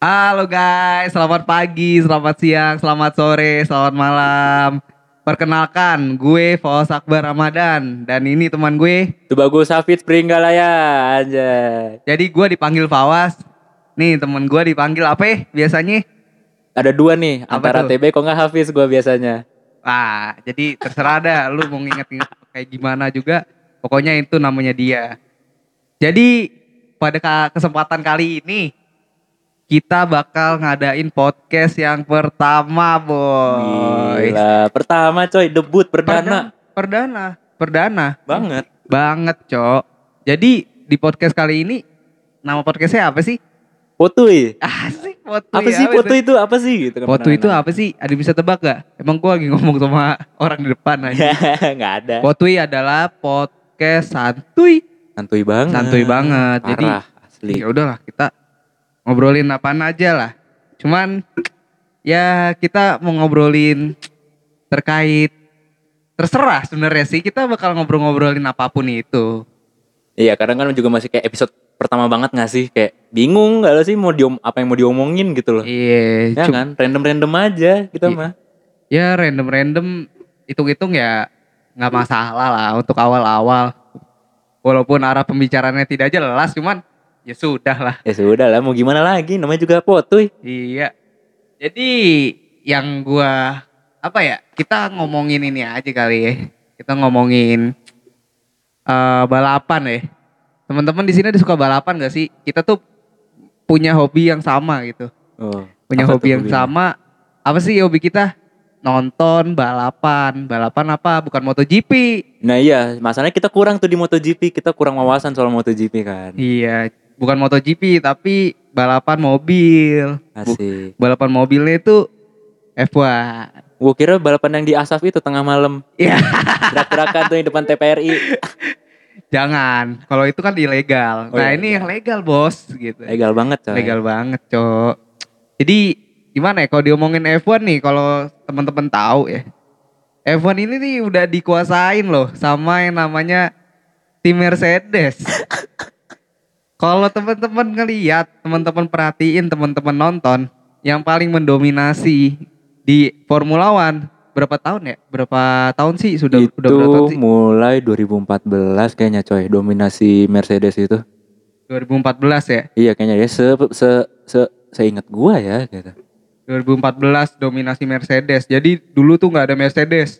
Halo guys, selamat pagi, selamat siang, selamat sore, selamat malam. Perkenalkan, gue Faus Akbar Ramadan dan ini teman gue. Itu bagus Hafid Pringgalaya anjay. Jadi gue dipanggil Fawas. Nih temen gue dipanggil apa ya biasanya? Ada dua nih, Apa antara tuh? TB kok nggak Hafiz gua biasanya. Wah, jadi terserah dah lu mau nginget-nginget kayak gimana juga. Pokoknya itu namanya dia. Jadi pada kesempatan kali ini kita bakal ngadain podcast yang pertama, boy. Gila, pertama coy, debut perdana Perdana, perdana banget. banget, Cok. Jadi di podcast kali ini nama podcastnya apa sih? Potui. Asik, Potui. Apa sih foto itu? Apa sih gitu kan? Foto itu apa sih? Ada bisa tebak gak? Emang gua lagi ngomong sama orang di depan aja. Nggak ada. Potui adalah podcast santuy, Santuy banget. santuy banget. Jadi Parah, asli. ya udahlah kita ngobrolin apaan aja lah. Cuman ya kita mau ngobrolin terkait terserah sebenarnya sih kita bakal ngobrol-ngobrolin apa pun itu. Iya, kadang kan juga masih kayak episode pertama banget nggak sih? Kayak bingung nggak lo sih mau diom apa yang mau diomongin gitu loh. Iya, Ya kan, random-random aja kita Iya. mah. ya random-random hitung-hitung ya nggak masalah lah untuk awal-awal. Walaupun arah pembicaraannya tidak jelas, cuman ya sudah lah. Ya sudah lah, mau gimana lagi? Namanya juga Potui. Iya. Jadi yang gua apa ya? Kita ngomongin ini aja kali ya. Kita ngomongin eh, balapan ya. Teman-teman di sini ada suka balapan gak sih? Kita tuh punya hobi yang sama gitu. Oh, Punya hobi yang hobinya? sama. Apa sih hobi kita? Nonton balapan. Balapan apa? Bukan MotoGP. Nah iya, masalahnya kita kurang tuh di MotoGP, kita kurang wawasan soal MotoGP kan. Iya, bukan MotoGP tapi balapan mobil. Bu- Asik. balapan mobilnya itu F1. Gue kira balapan yang di Asaf itu tengah malam, Iya. gerak-gerakan tuh yang depan TPRI. Jangan, kalau itu kan ilegal. Oh, nah iya, ini iya. yang legal bos, gitu. Legal banget coy. Legal banget, cok. Jadi gimana ya kalau diomongin F1 nih, kalau teman-teman tahu ya, F1 ini nih udah dikuasain loh sama yang namanya tim Mercedes. Kalau teman-teman ngeliat, teman-teman perhatiin, teman-teman nonton, yang paling mendominasi di Formula One berapa tahun ya? Berapa tahun sih sudah itu udah berapa tahun sih? mulai 2014 kayaknya coy, dominasi Mercedes itu. 2014 ya. Iya kayaknya ya, se se se seingat gua ya gitu. 2014 dominasi Mercedes. Jadi dulu tuh nggak ada Mercedes.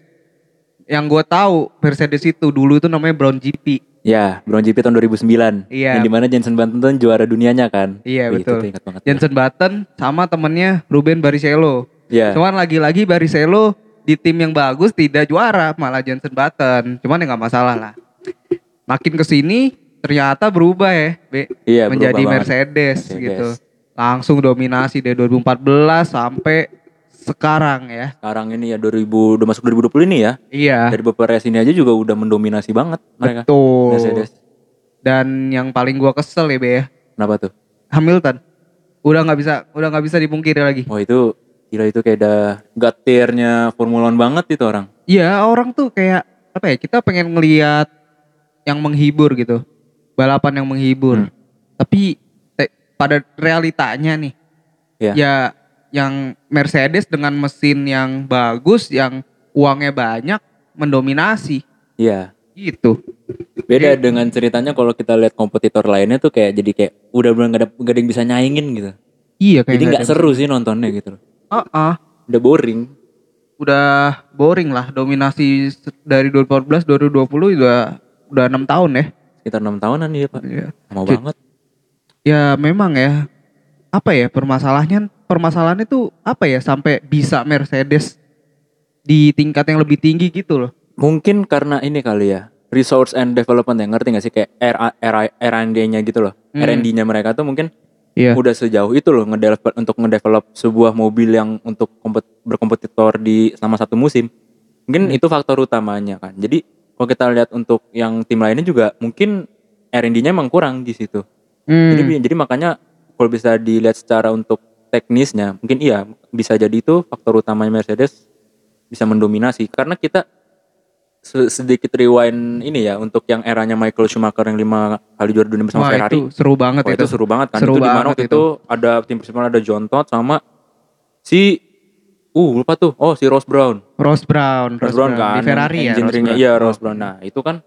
Yang gue tahu Mercedes itu dulu itu namanya Brown GP. Ya, Brown GP tahun 2009. Iya. Yang di mana Jensen Button juara dunianya kan. Iya, Wih, betul. Itu ingat banget. Jensen Button sama temennya Ruben Barrichello. Iya. Cuman lagi-lagi Barrichello di tim yang bagus tidak juara, malah Jensen Button. Cuman ya nggak masalah lah. Makin ke sini ternyata berubah ya, Be. Iya, menjadi banget. Mercedes, Mercedes. gitu. Langsung dominasi dari 2014 sampai sekarang ya. Sekarang ini ya 2000 udah masuk 2020 ini ya. Iya. Dari beberapa race ini aja juga udah mendominasi banget mereka. Betul. Mercedes. Dan yang paling gua kesel ya Be ya, Kenapa tuh? Hamilton. Udah nggak bisa, udah nggak bisa dipungkiri lagi. Wah itu gila itu kayak ada gatirnya Formula One banget itu orang. Iya orang tuh kayak apa ya? Kita pengen ngelihat yang menghibur gitu, balapan yang menghibur. Hmm. Tapi pada realitanya nih, Iya. ya yang Mercedes dengan mesin yang bagus, yang uangnya banyak, mendominasi Iya. gitu. Beda dengan ceritanya kalau kita lihat kompetitor lainnya tuh kayak jadi kayak udah bener gak ada, gak ada yang bisa nyaingin gitu. Iya kayak jadi nggak seru sih nontonnya gitu loh. Ah, ah. Udah boring. udah boring lah dominasi dari 2014 2020 udah udah enam tahun ya. Sekitar enam tahunan ya pak. Iya. Lama Cu- banget. Ya memang ya apa ya permasalahannya permasalahannya tuh apa ya sampai bisa Mercedes di tingkat yang lebih tinggi gitu loh. Mungkin karena ini kali ya. Resource and development ya ngerti gak sih kayak R&D-nya gitu loh. Hmm. R&D-nya mereka tuh mungkin Iya. udah sejauh itu loh ngedevelop untuk ngedevelop sebuah mobil yang untuk kompet- berkompetitor di selama satu musim. Mungkin Hmm. itu faktor utamanya kan. Jadi kalau kita lihat untuk yang tim lainnya juga mungkin R&D-nya emang kurang di situ. Hmm. Jadi jadi makanya kalau bisa dilihat secara untuk teknisnya mungkin iya bisa jadi itu faktor utamanya Mercedes bisa mendominasi karena kita se- sedikit rewind ini ya untuk yang eranya Michael Schumacher yang lima kali juara dunia bersama Wah Ferrari. itu seru banget Wah, itu. itu seru banget kan. Seru itu di mana waktu itu. itu ada tim persiapan ada John Todd sama si uh lupa tuh. Oh, si Ross Brown. Ross Brown, Ross Brown kan di Ferrari ya. Ross Brown. iya Ross Brown nah itu kan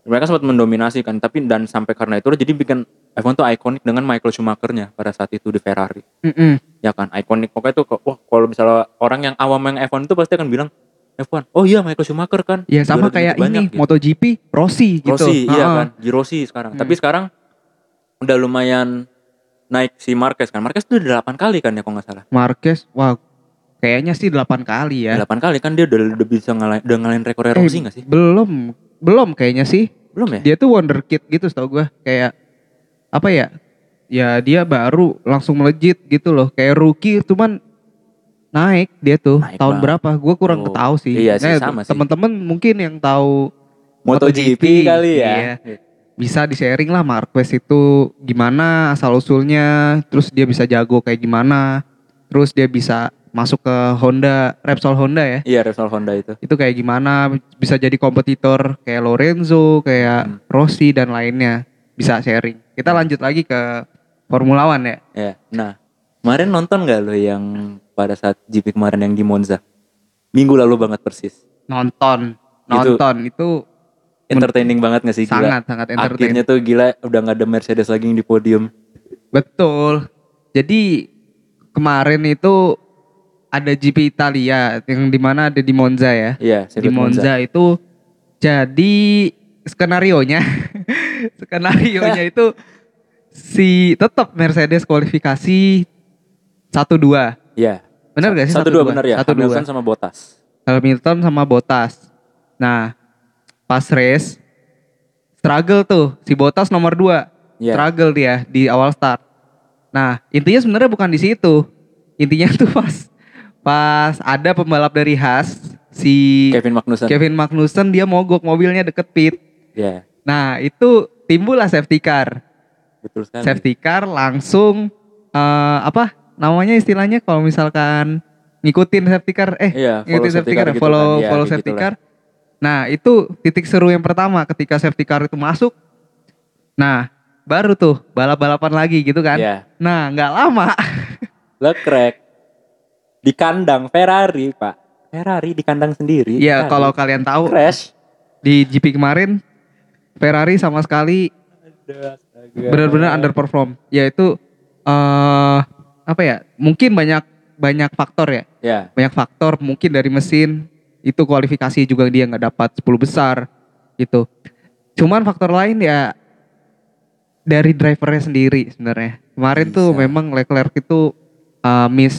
mereka sempat mendominasi kan tapi dan sampai karena itu jadi bikin F1 tuh ikonik dengan Michael Schumacher-nya pada saat itu di Ferrari Mm-mm. ya kan ikonik pokoknya tuh wah kalau misalnya orang yang awam yang F1 itu pasti akan bilang F1 oh iya Michael Schumacher kan Ya sama kayak dunia ini banyak, gitu. MotoGP, Rossi gitu. Rossi iya Ha-ha. kan Girossi sekarang Hmm. tapi sekarang udah lumayan naik si Marquez kan Marquez tuh udah 8 kali kan ya kalau nggak salah Marquez, wah kayaknya sih 8 kali ya. 8 kali kan dia udah, udah bisa ngalahin udah ngalahin rekornya Eh, Rossi nggak sih Belum, belum kayaknya sih. belum ya Dia tuh wonderkid gitu setahu gua. Kayak apa ya? Ya dia baru langsung melejit gitu loh. Kayak rookie cuman naik dia tuh Naik tahun banget. berapa? Gua kurang Oh, tahu sih. iya sih, Nah, sama sih. Temen-temen mungkin yang tahu MotoGP kali ya Iya. bisa di sharing lah Marquez itu gimana asal usulnya, terus dia bisa jago kayak gimana, terus dia bisa masuk ke Honda, Repsol Honda ya. Iya Repsol Honda itu. Itu kayak gimana bisa jadi kompetitor kayak Lorenzo, kayak Hmm. Rossi dan lainnya. Bisa sharing. Kita lanjut lagi ke Formula One ya. Ya. Nah, kemarin nonton nggak lo yang pada saat GP kemarin yang di Monza? Minggu lalu banget persis. Nonton, Itu- nonton itu, Entertaining banget gak sih gila? sangat sangat entertain. Akhirnya tuh gila udah nggak ada Mercedes lagi yang di podium. Betul. Jadi kemarin itu ada GP Italia yang di mana ada di Monza ya. Iya, di sirkuit Monza, itu jadi skenario nya skenario nya itu si tetap Mercedes kualifikasi satu dua Iya. benar gak sih Satu dua benar ya. satu dua Hamilton sama Bottas. Hamilton sama Bottas nah pas race struggle tuh si Bottas nomor dua Iya. struggle dia di awal start nah intinya sebenarnya bukan di situ intinya tuh pas pas ada pembalap dari Haas si Kevin Magnussen. Kevin Magnussen dia mogok mobilnya deket pit. Iya, Nah itu timbullah safety car. betul sekali. Safety car langsung eh, apa namanya istilahnya kalau misalkan ngikutin safety car eh Iya, ngikutin safety car car, gitu follow kan. Follow kayak safety gitulah. car. Nah itu titik seru yang pertama ketika safety car itu masuk. Nah baru tuh balap-balapan lagi gitu kan. Iya. Nah nggak lama Leclerc di kandang Ferrari, Pak. Ferrari di kandang sendiri. Iya kalau kalian tahu crash. di GP kemarin Ferrari sama sekali benar-benar underperform yaitu eh apa ya mungkin banyak banyak faktor ya Ya, banyak faktor mungkin dari mesin itu kualifikasi juga dia nggak dapat 10 besar gitu cuman faktor lain ya dari drivernya sendiri sebenarnya kemarin tuh Bisa. memang Leclerc itu eh, miss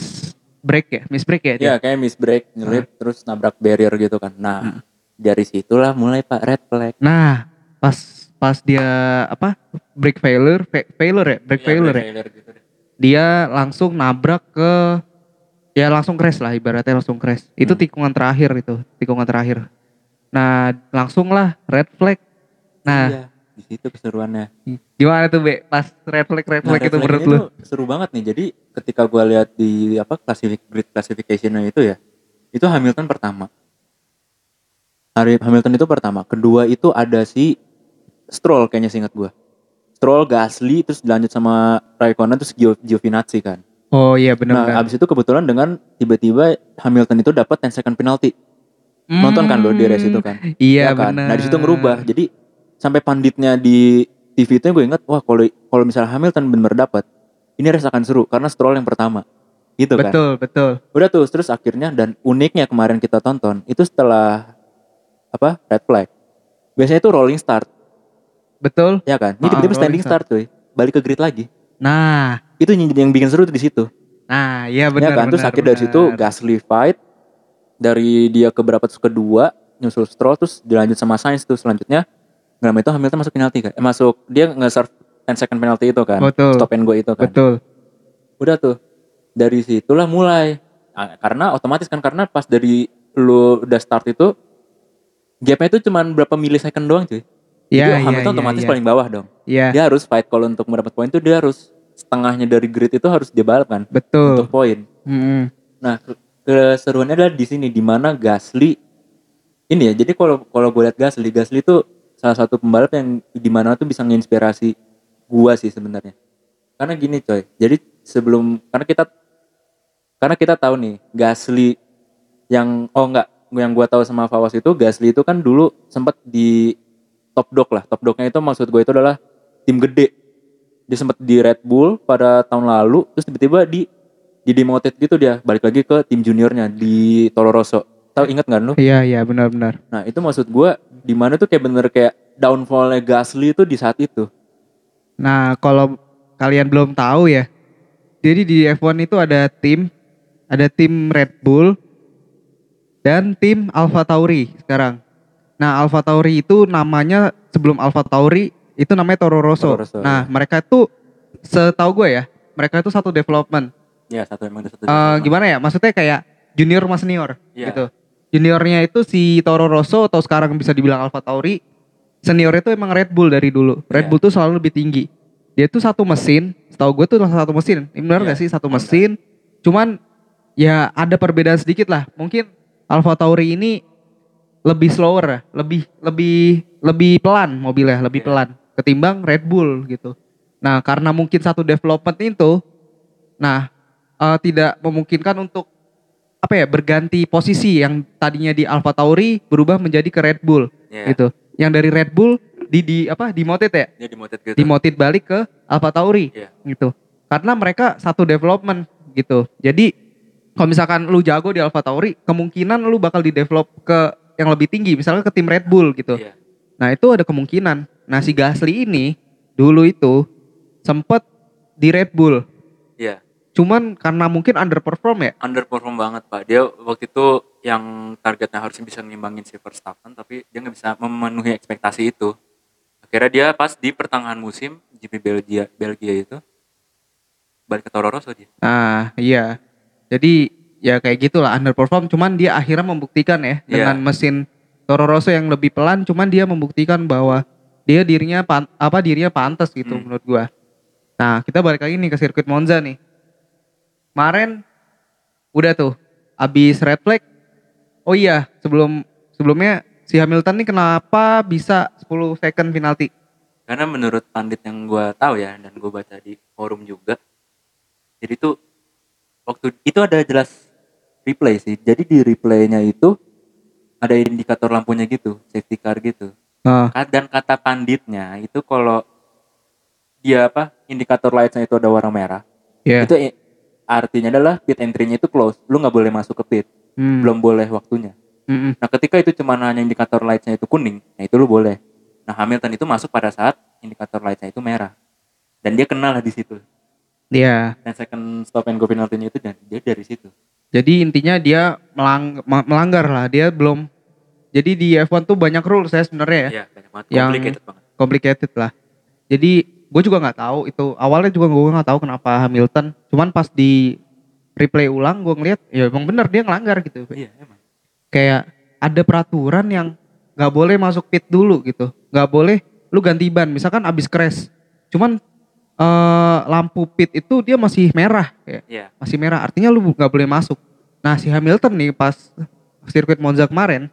break ya miss break ya dia? ya kayak miss break, nyelip terus nabrak barrier gitu kan. Nah, dari situlah mulai Pak red flag. nah pas pas dia apa break failure fa- failure ya break failure ya gitu deh. dia langsung nabrak ke ya langsung crash lah ibaratnya langsung crash itu Hmm. tikungan terakhir itu tikungan terakhir nah langsung lah red flag nah Iya, di situ keseruannya. gimana tuh be pas red flag red Nah, flag itu red menurut lu seru banget nih. Jadi ketika gua lihat di apa classific grid classification itu ya, itu Hamilton pertama. Hari Hamilton itu pertama, kedua itu ada si Stroll kayaknya seingat gua. Stroll, Gasly, terus dilanjut sama Raikkonen terus Gio, Giovinazzi kan. oh iya benar Nah, abis itu kebetulan dengan tiba-tiba Hamilton itu dapat 10 second penalty. Nonton kan lo di race itu kan? Hmm, iya Ya kan? benar Nah di situ ngerubah. Jadi sampai panditnya di TV itu gue inget, wah kalau kalau misalnya Hamilton bener dapat, ini race akan seru karena Stroll yang pertama. Gitu kan. betul betul Udah tuh terus akhirnya dan uniknya kemarin kita tonton itu setelah apa red flag. Biasanya itu rolling start, betul. Ya kan? Ini tiba-tiba standing start tuh, balik ke grid lagi. nah. Itu yang bikin seru tuh di situ. nah iya ya benar kan? Terus akhirnya dari situ. Gasly fight. Dari dia ke berapa terus kedua nyusul Stroll terus dilanjut sama Sainz tuh selanjutnya. Lama itu Hamilton masuk penalti kan eh, masuk dia nge-serve 10 second penalty itu kan? Betul. stop and go itu kan? Betul. Udah tuh. Dari situlah mulai. Ah, karena otomatis kan karena pas dari lu udah start itu gapnya itu cuman berapa milisecond doang cuy Iya, jadi Hamilton iya, otomatis iya. paling bawah dong. Iya dia harus fight. Kalau untuk mendapat poin tuh dia harus setengahnya dari grid itu harus dia balap kan? Betul. Untuk poin. Mm-mm. Nah, ke- keseruannya adalah di sini di mana Gasly ini ya jadi kalau kalau gue lihat Gasly Gasly itu salah satu pembalap yang di mana tuh bisa menginspirasi gua sih sebenarnya. Karena gini coy jadi sebelum karena kita karena kita tahu nih Gasly yang oh enggak yang gua tahu sama Fawas itu Gasly itu kan dulu sempat di top dog lah. Top dognya itu maksud gue itu adalah tim gede. Dia sempat di Red Bull pada tahun lalu terus tiba-tiba di di demoted gitu dia. Balik lagi ke tim juniornya di Toro Rosso. Tahu inget nggak lu? Iya iya benar-benar. nah itu maksud gua di mana tuh kayak bener kayak downfallnya Gasly itu di saat itu. Nah kalau kalian belum tahu ya, jadi di F1 itu ada tim, ada tim Red Bull dan tim Alpha Tauri sekarang. Nah Alpha Tauri itu namanya sebelum Alpha Tauri itu namanya Toro Rosso. Toro Rosso, nah mereka itu setahu gue ya, mereka itu satu development. ya satu emang satu Eh, development. gimana ya? Maksudnya kayak junior sama senior Iya. gitu. Juniornya itu si Toro Rosso atau sekarang bisa dibilang Alpha Tauri. Senior itu emang Red Bull dari dulu. Red Iya. Bull tuh selalu lebih tinggi. Dia tuh satu mesin. Setahu gue tuh satu mesin. Benar Iya, gak sih satu mesin? Cuman ya ada perbedaan sedikit lah. Mungkin Alpha Tauri ini lebih slower ya, lebih lebih lebih pelan mobilnya, lebih Iya. pelan ketimbang Red Bull gitu. Nah karena mungkin satu development itu, nah eh, tidak memungkinkan untuk apa ya berganti posisi yang tadinya di Alpha Tauri berubah menjadi ke Red Bull Iya. gitu. Yang dari Red Bull di di apa demoted ya, dia demoted gitu demoted balik ke Alpha Tauri Iya. gitu. Karena mereka satu development gitu. Jadi kalau misalkan lu jago di Alpha Tauri, kemungkinan lu bakal di develop ke yang lebih tinggi, misalnya ke tim Red Bull gitu. Iya. Nah itu ada kemungkinan. Nah si Gasly ini dulu itu sempet di Red Bull. Iya. Cuman karena mungkin underperform ya. underperform banget pak dia waktu itu yang targetnya harusnya bisa ngimbangin si Verstappen tapi dia nggak bisa memenuhi ekspektasi itu akhirnya dia pas di pertengahan musim GP Belgia Belgia itu balik ke Toro Rosso dia Nah iya. Jadi ya kayak gitulah underperform. Cuman dia akhirnya membuktikan ya Iya. dengan mesin Toro Rosso yang lebih pelan. Cuman dia membuktikan bahwa dia dirinya pan- apa dirinya pantas gitu Hmm. menurut gua. Nah kita balik lagi nih ke sirkuit Monza nih. Kemarin udah tuh abis red flag. Oh iya sebelum sebelumnya si Hamilton nih kenapa bisa 10 second penalti? karena menurut pandit yang gue tahu ya dan gue baca di forum juga jadi tuh waktu itu ada jelas replay sih. Jadi di replaynya itu ada indikator lampunya gitu safety car gitu. Nah, dan kata panditnya itu kalau dia apa indikator lightsnya itu ada warna merah ya. itu artinya adalah pit entry-nya itu close. Lu nggak boleh masuk ke pit. Hmm. belum boleh waktunya. Mm-mm. nah ketika itu cuma hanya indikator lightsnya itu kuning nah itu lu boleh. Nah Hamilton itu masuk pada saat indikator lightsnya itu merah. Dan dia kenal lah di situ. Iya. dan second stop and go penalty-nya itu dan dia dari situ Jadi intinya dia melang- melanggar lah, dia belum. Jadi di F1 tuh banyak rules ya sebenarnya ya, Iya, banyak banget Yang- complicated banget complicated lah. Jadi gue juga nggak tahu itu awalnya juga gue nggak tahu kenapa Hamilton. Cuman pas di replay ulang gue ngeliat ya emang bener dia ngelanggar gitu. iya emang Kayak ada peraturan yang nggak boleh masuk pit dulu gitu, nggak boleh lu ganti ban. Misalkan abis crash, cuman eh, lampu pit itu dia masih merah kayak iya. masih merah artinya lu nggak boleh masuk. Nah si Hamilton nih pas sirkuit Monza kemarin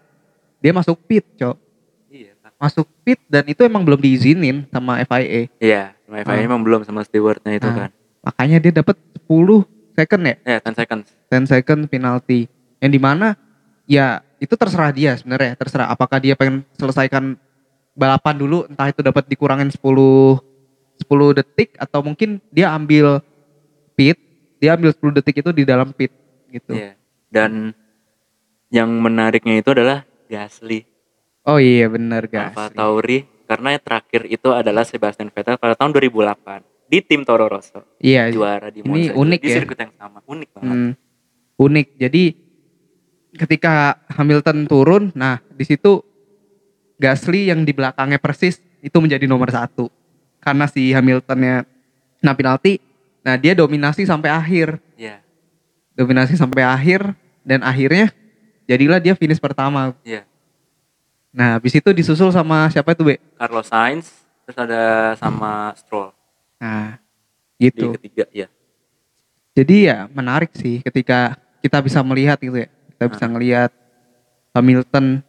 dia masuk pit cok. Iya Kak. masuk pit dan itu emang belum diizinin sama FIA iya sama FIA Ah. emang belum sama stewardnya itu Ah. kan. Makanya dia dapat 10 second ya? Ya 10 seconds. 10 second penalty. Yang di mana ya itu terserah dia sebenarnya terserah apakah dia pengen selesaikan balapan dulu entah itu dapat dikurangin 10 10 detik atau mungkin dia ambil pit dia ambil 10 detik itu di dalam pit gitu iya dan yang menariknya itu adalah Gasly Oh iya bener guys. Alfa Tauri karena yang terakhir itu adalah Sebastian Vettel pada tahun 2008 di tim Toro Rosso Iya. juara di Ini Monza unik di ya. sirkuit yang sama unik banget hmm, unik. Jadi ketika Hamilton turun, nah di situ Gasly yang di belakangnya persis itu menjadi nomor satu karena si Hamiltonnya nah penalti. Nah dia dominasi sampai akhir, iya dominasi sampai akhir dan akhirnya jadilah dia finish pertama. iya Nah habis itu disusul sama siapa itu Be? Carlos Sainz terus ada sama Stroll Nah gitu. ketiga ya Jadi ya menarik sih ketika kita bisa melihat gitu ya. Kita bisa Ah. ngelihat Hamilton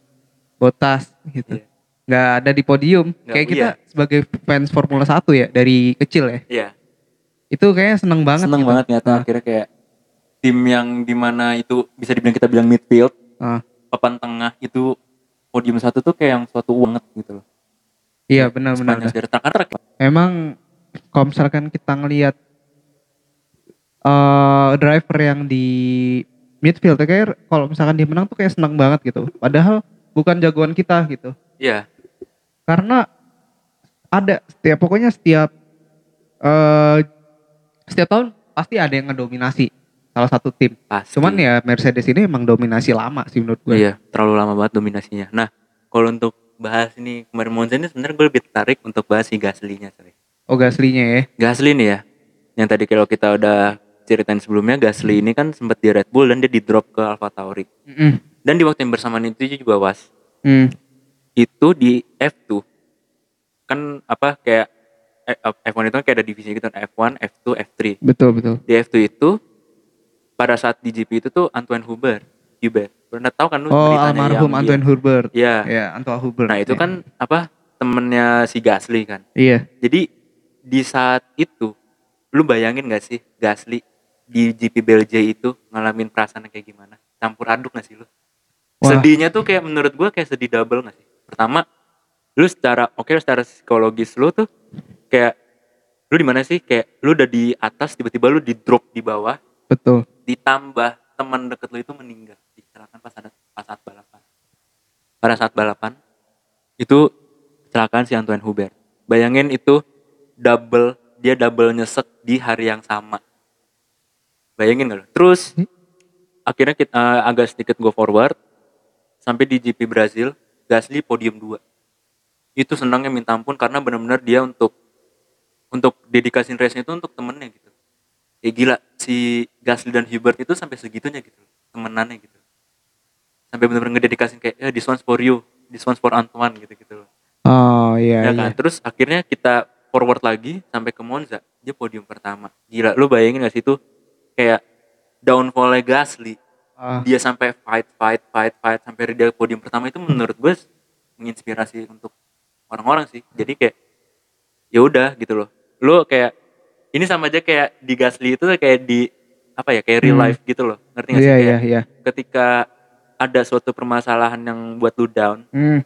Bottas gitu. Iya. Nggak ada di podium. Nggak, kayak kita iya. sebagai fans Formula 1 ya dari kecil ya. Iya. Itu kayaknya seneng banget Seneng gitu. banget nyata Ah. akhirnya kayak tim yang di mana itu bisa dibilang kita bilang midfield, Ah. papan tengah itu podium satu tuh kayak yang suatu banget gitu loh. Iya benar-benar. Emang kalau misalkan kita ngelihat eh driver yang di midfield ya, kayak kalau misalkan dia menang tuh kayak seneng banget gitu. Padahal bukan jagoan kita gitu. Iya. Karena ada setiap pokoknya setiap eh setiap tahun pasti ada yang ngedominasi salah satu tim. Pasti. Cuman ya Mercedes ini emang dominasi lama sih menurut gue. Iya, terlalu lama banget dominasinya. Nah, kalau untuk bahas ini kemarin Monza ini sebenarnya gue lebih tertarik untuk bahas si Gasly-nya, sorry. Oh Gasly-nya ya. Gasly nih ya, yang tadi kalau kita udah ceritain sebelumnya, Gasly ini kan sempat di Red Bull dan dia di drop ke Alfa Tauri. Mm-mm. Dan di waktu yang bersamaan itu juga was, Hmm. Itu di F2 kan apa kayak eh, F1 itu kan kayak ada divisi gitu F1, F2, F3. Betul betul. Di F2 itu pada saat di GP itu tuh Antoine Hubert, Hubert. Pernah tahu kan lu Oh beritanya almarhum Antoine Hubert. Iya. Ya Antoine Hubert. Nah, itu Ya. kan apa temennya si Gasly kan. Iya. Jadi di saat itu lu bayangin gak sih Gasly di GP Belgia itu ngalamin perasaan kayak gimana? Campur aduk gak sih lu? Wah. Sedihnya tuh kayak menurut gua kayak sedih double gak sih? Pertama, lu secara oke secara psikologis lu tuh kayak lu di mana sih? Kayak lu udah di atas tiba-tiba lu di drop di bawah, Betul. ditambah teman deket lu itu meninggal kecelakaan pas ada pas saat balapan. Pada saat balapan itu kecelakaan si Antoine Hubert. Bayangin itu double dia double nyesek di hari yang sama. Bayangin gak lu? Terus Hmm. akhirnya kita eh, agak sedikit go forward sampai di GP Brazil Gasly podium 2. Itu senangnya minta ampun karena benar-benar dia untuk untuk dedikasiin race itu untuk temennya gitu. Ya gila si Gasly dan Hubert itu sampai segitunya gitu temenannya gitu. Sampai benar-benar ngededikasin kayak ya this one's for you, this one's for Antoine gitu gitu. Oh iya ya iya. kan? Terus akhirnya kita forward lagi sampai ke Monza, dia podium pertama. Gila, lu bayangin gak sih itu kayak downfall Gasly. Ah, Dia sampai fight, fight, fight, fight sampai dia podium pertama itu menurut gue menginspirasi untuk orang-orang sih. Jadi kayak ya udah gitu loh. Lu kayak ini sama aja kayak di Gasly itu kayak di apa ya kayak real Hmm. life gitu loh. Ngerti gak sih? iya iya Kayak iya. ketika ada suatu permasalahan yang buat lu down, Hmm,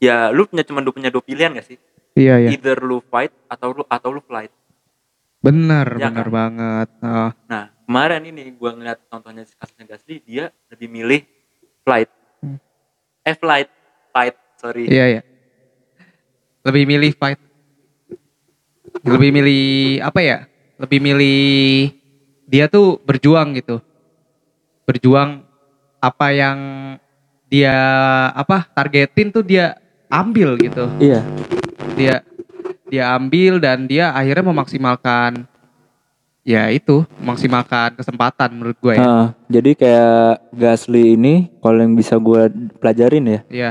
ya lu punya cuma dua punya dua pilihan gak sih? iya iya. Either lu fight atau lu atau lu flight. Benar Ya benar kan? banget. Oh, Nah, kemarin ini gua ngeliat contohnya kasusnya Gasly, dia lebih milih flight. Hmm. Eh flight, fight, sorry. iya iya. Lebih milih fight. Lebih milih apa ya? Lebih milih dia tuh berjuang gitu. Berjuang apa yang dia apa targetin tuh dia ambil gitu. Iya. dia dia ambil dan dia akhirnya memaksimalkan ya itu memaksimalkan kesempatan menurut gue ya. Ah, jadi kayak Gasly ini kalau yang bisa gue pelajarin ya. Iya.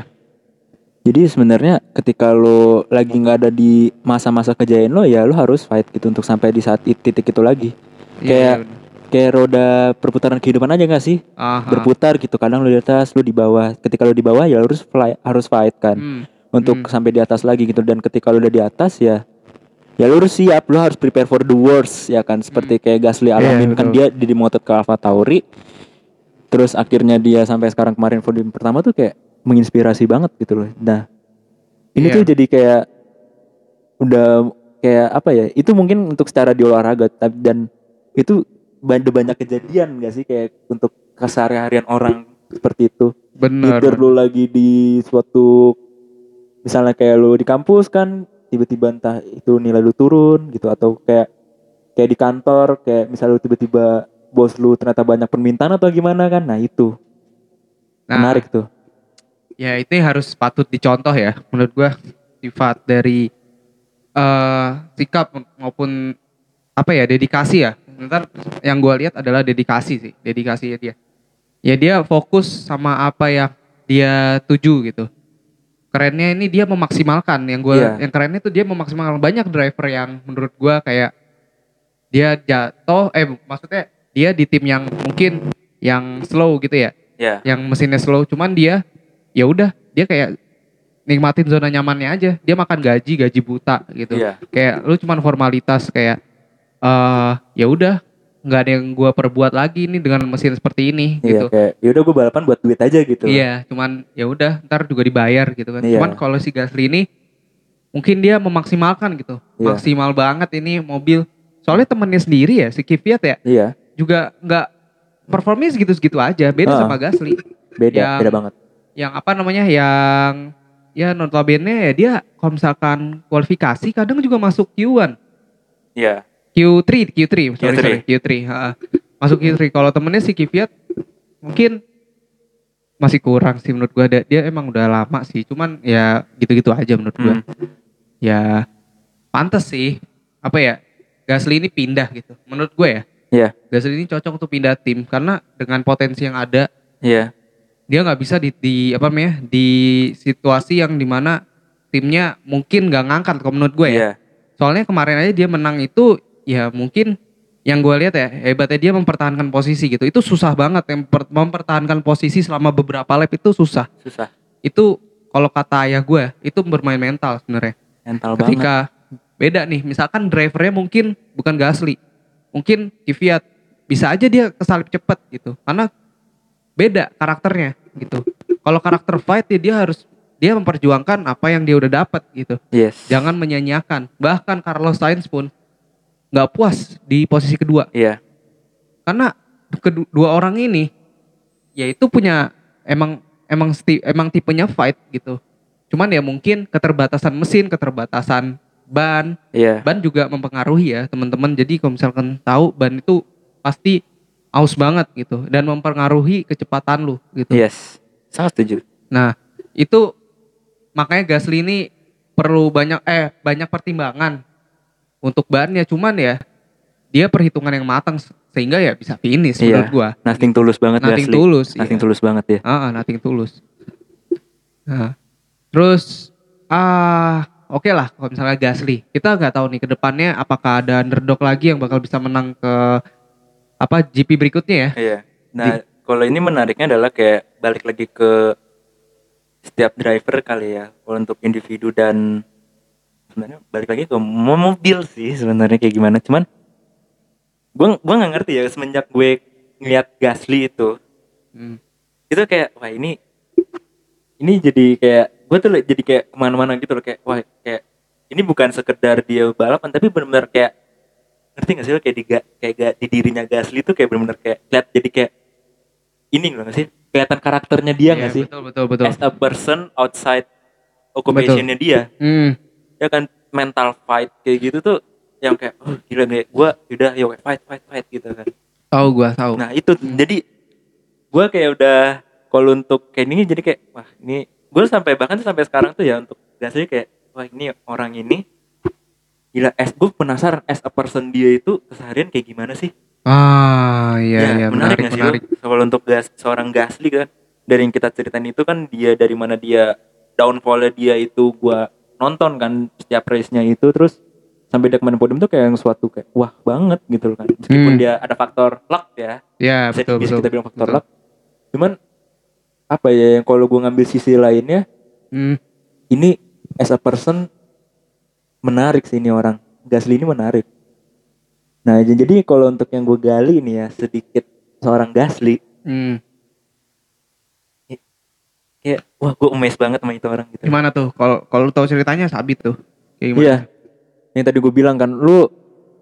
Jadi sebenarnya ketika lo lagi nggak ada di masa-masa kejayaan lo ya lo harus fight gitu untuk sampai di saat it- titik itu lagi. Iya, Kayak iya, kayak roda perputaran kehidupan aja gak sih? Aha. Berputar gitu. Kadang lo di atas, lo di bawah. Ketika lo di bawah ya lo harus fly, harus fight kan. Hmm, untuk Hmm. sampai di atas lagi gitu dan ketika lu udah di atas ya ya lu harus siap lu harus prepare for the worst ya kan seperti kayak Gasly alamin kan betul. dia di motor ke Alfa Tauri terus akhirnya dia sampai sekarang kemarin podium pertama tuh kayak menginspirasi banget gitu loh nah ini Iya. tuh jadi kayak udah kayak apa ya itu mungkin untuk secara di olahraga tapi dan itu banyak banyak kejadian gak sih kayak untuk keseharian orang seperti itu bener. either lu lagi di suatu misalnya kayak lu di kampus kan tiba-tiba entah itu nilai lu turun gitu atau kayak kayak di kantor kayak misalnya lu tiba-tiba bos lu ternyata banyak permintaan atau gimana kan nah itu Nah, menarik tuh Ya itu harus patut dicontoh ya menurut gue sifat dari eh sikap maupun apa ya dedikasi ya. Ntar yang gue lihat adalah dedikasi sih, dedikasinya dia. Ya dia fokus sama apa yang dia tuju gitu. Kerennya ini dia memaksimalkan. Yang gue Iya. yang kerennya tuh dia memaksimalkan. Banyak driver yang menurut gue kayak dia jatuh eh maksudnya dia di tim yang mungkin yang slow gitu ya. Ya yang mesinnya slow cuman dia ya udah dia kayak nikmatin zona nyamannya aja. Dia makan gaji gaji buta gitu. Iya. kayak lu cuman formalitas kayak eh ya udah nggak ada yang gua perbuat lagi nih dengan mesin seperti ini Iya, gitu kayak yaudah gue balapan buat duit aja gitu. Iya, cuman ya udah ntar juga dibayar gitu kan. Iya. Cuman kalau si Gasly ini mungkin dia memaksimalkan gitu. Iya. Maksimal banget ini mobil. Soalnya temennya sendiri ya si Kvyat ya Iya, juga nggak performnya segitu-segitu aja. Beda Ah. sama Gasly. beda, Yang- beda banget. Yang apa namanya yang ya notabene ya dia kalau misalkan kualifikasi kadang juga masuk Q1. Iya. Q3, Q3, sorry, Q3. sorry, Q3. ha. Masuk Q3. Kalau temennya si Kvyat mungkin masih kurang sih menurut gua. Dia, dia emang udah lama sih. Cuman ya gitu-gitu aja menurut gua. Hmm. Ya pantas sih. Apa ya? Gasly ini pindah gitu. Menurut gue ya. Iya. Gasly ini cocok untuk pindah tim karena dengan potensi yang ada Iya. dia nggak bisa di, di apa namanya di situasi yang di mana timnya mungkin nggak ngangkat kalau menurut gue ya. Iya. Soalnya kemarin aja dia menang itu ya mungkin yang gue lihat ya hebatnya dia mempertahankan posisi gitu. Itu susah banget yang mempertahankan posisi selama beberapa lap itu susah. Susah. Itu kalau kata ayah gue itu bermain mental sebenarnya. Mental banget. Ketika beda nih, misalkan drivernya mungkin bukan Gasly, mungkin Kvyat bisa aja dia kesalip cepet gitu. Karena beda karakternya gitu. Kalau karakter fight ya dia harus dia memperjuangkan apa yang dia udah dapat gitu Yes. jangan menyanyiakan. Bahkan Carlos Sainz pun nggak puas di posisi kedua Iya. karena kedua orang ini yaitu punya emang emang sti- emang tipenya fight gitu. Cuman ya mungkin keterbatasan mesin, keterbatasan ban, Iya. ban juga mempengaruhi ya teman-teman. Jadi kalau misalkan tahu ban itu pasti aus banget gitu dan mempengaruhi kecepatan lu gitu. Yes. Sangat setuju. Nah, itu makanya Gasly ini perlu banyak eh banyak pertimbangan untuk bannya cuman ya dia perhitungan yang matang se- sehingga ya bisa finish Iya. menurut gua. Nothing tulus banget Nothing Gasly. tulus. Nothing iya. tulus banget ya. Ah, ah, nothing tulus. Nah, terus ah oke lah kalau misalnya Gasly. Kita nggak tahu nih ke depannya apakah ada underdog lagi yang bakal bisa menang ke apa GP berikutnya ya. Iya. Nah, kalau ini menariknya adalah kayak balik lagi ke setiap driver kali ya. Kalau untuk individu dan sebenarnya balik lagi ke mo- mobil sih sebenarnya kayak gimana. Cuman gua gua nggak ngerti ya semenjak gue ngeliat Gasly itu Hmm. itu kayak wah ini ini jadi kayak gue tuh jadi kayak ke mana-mana gitu loh kayak wah kayak ini bukan sekedar dia balapan tapi benar-benar kayak ngerti gak sih lo kayak di kayak ga- di dirinya Gasly tuh kayak benar-benar kayak lihat jadi kayak ini loh gak sih kelihatan karakternya dia Iya, gak sak sih Betul betul betul. as a person outside occupationnya dia Hmm. Ya kan mental fight kayak gitu tuh yang kayak oh gila nih gue udah yo fight fight fight gitu kan Tahu gua tahu. Nah itu jadi gue kayak udah kalau untuk kayak ini jadi kayak wah ini gue sampai bahkan sampai sekarang tuh ya untuk Gasly kayak wah ini orang ini gila es gue penasaran as a person dia itu keseharian kayak gimana sih? Ah iya iya menarik, menarik menarik. lo? Kalau untuk gas, seorang Gasly kan dari yang kita ceritain itu kan dia dari mana dia downfallnya dia itu gue nonton kan setiap race-nya itu terus sampai dia podium tuh kayak yang suatu kayak wah banget gitu loh kan meskipun Hmm. dia ada faktor luck ya Ya bisa, betul bisa betul. kita bilang faktor betul. luck cuman apa ya yang kalau gue ngambil sisi lainnya Hmm. ini as a person menarik sih ini orang Gasly ini menarik nah jadi kalau untuk yang gue gali ini ya sedikit seorang Gasly Hmm. Kayak wah gue amazed banget sama itu orang gitu Gimana tuh? Kalau kalau lu tahu ceritanya sabit tuh. Kayak gimana? iya yang tadi gue bilang kan lu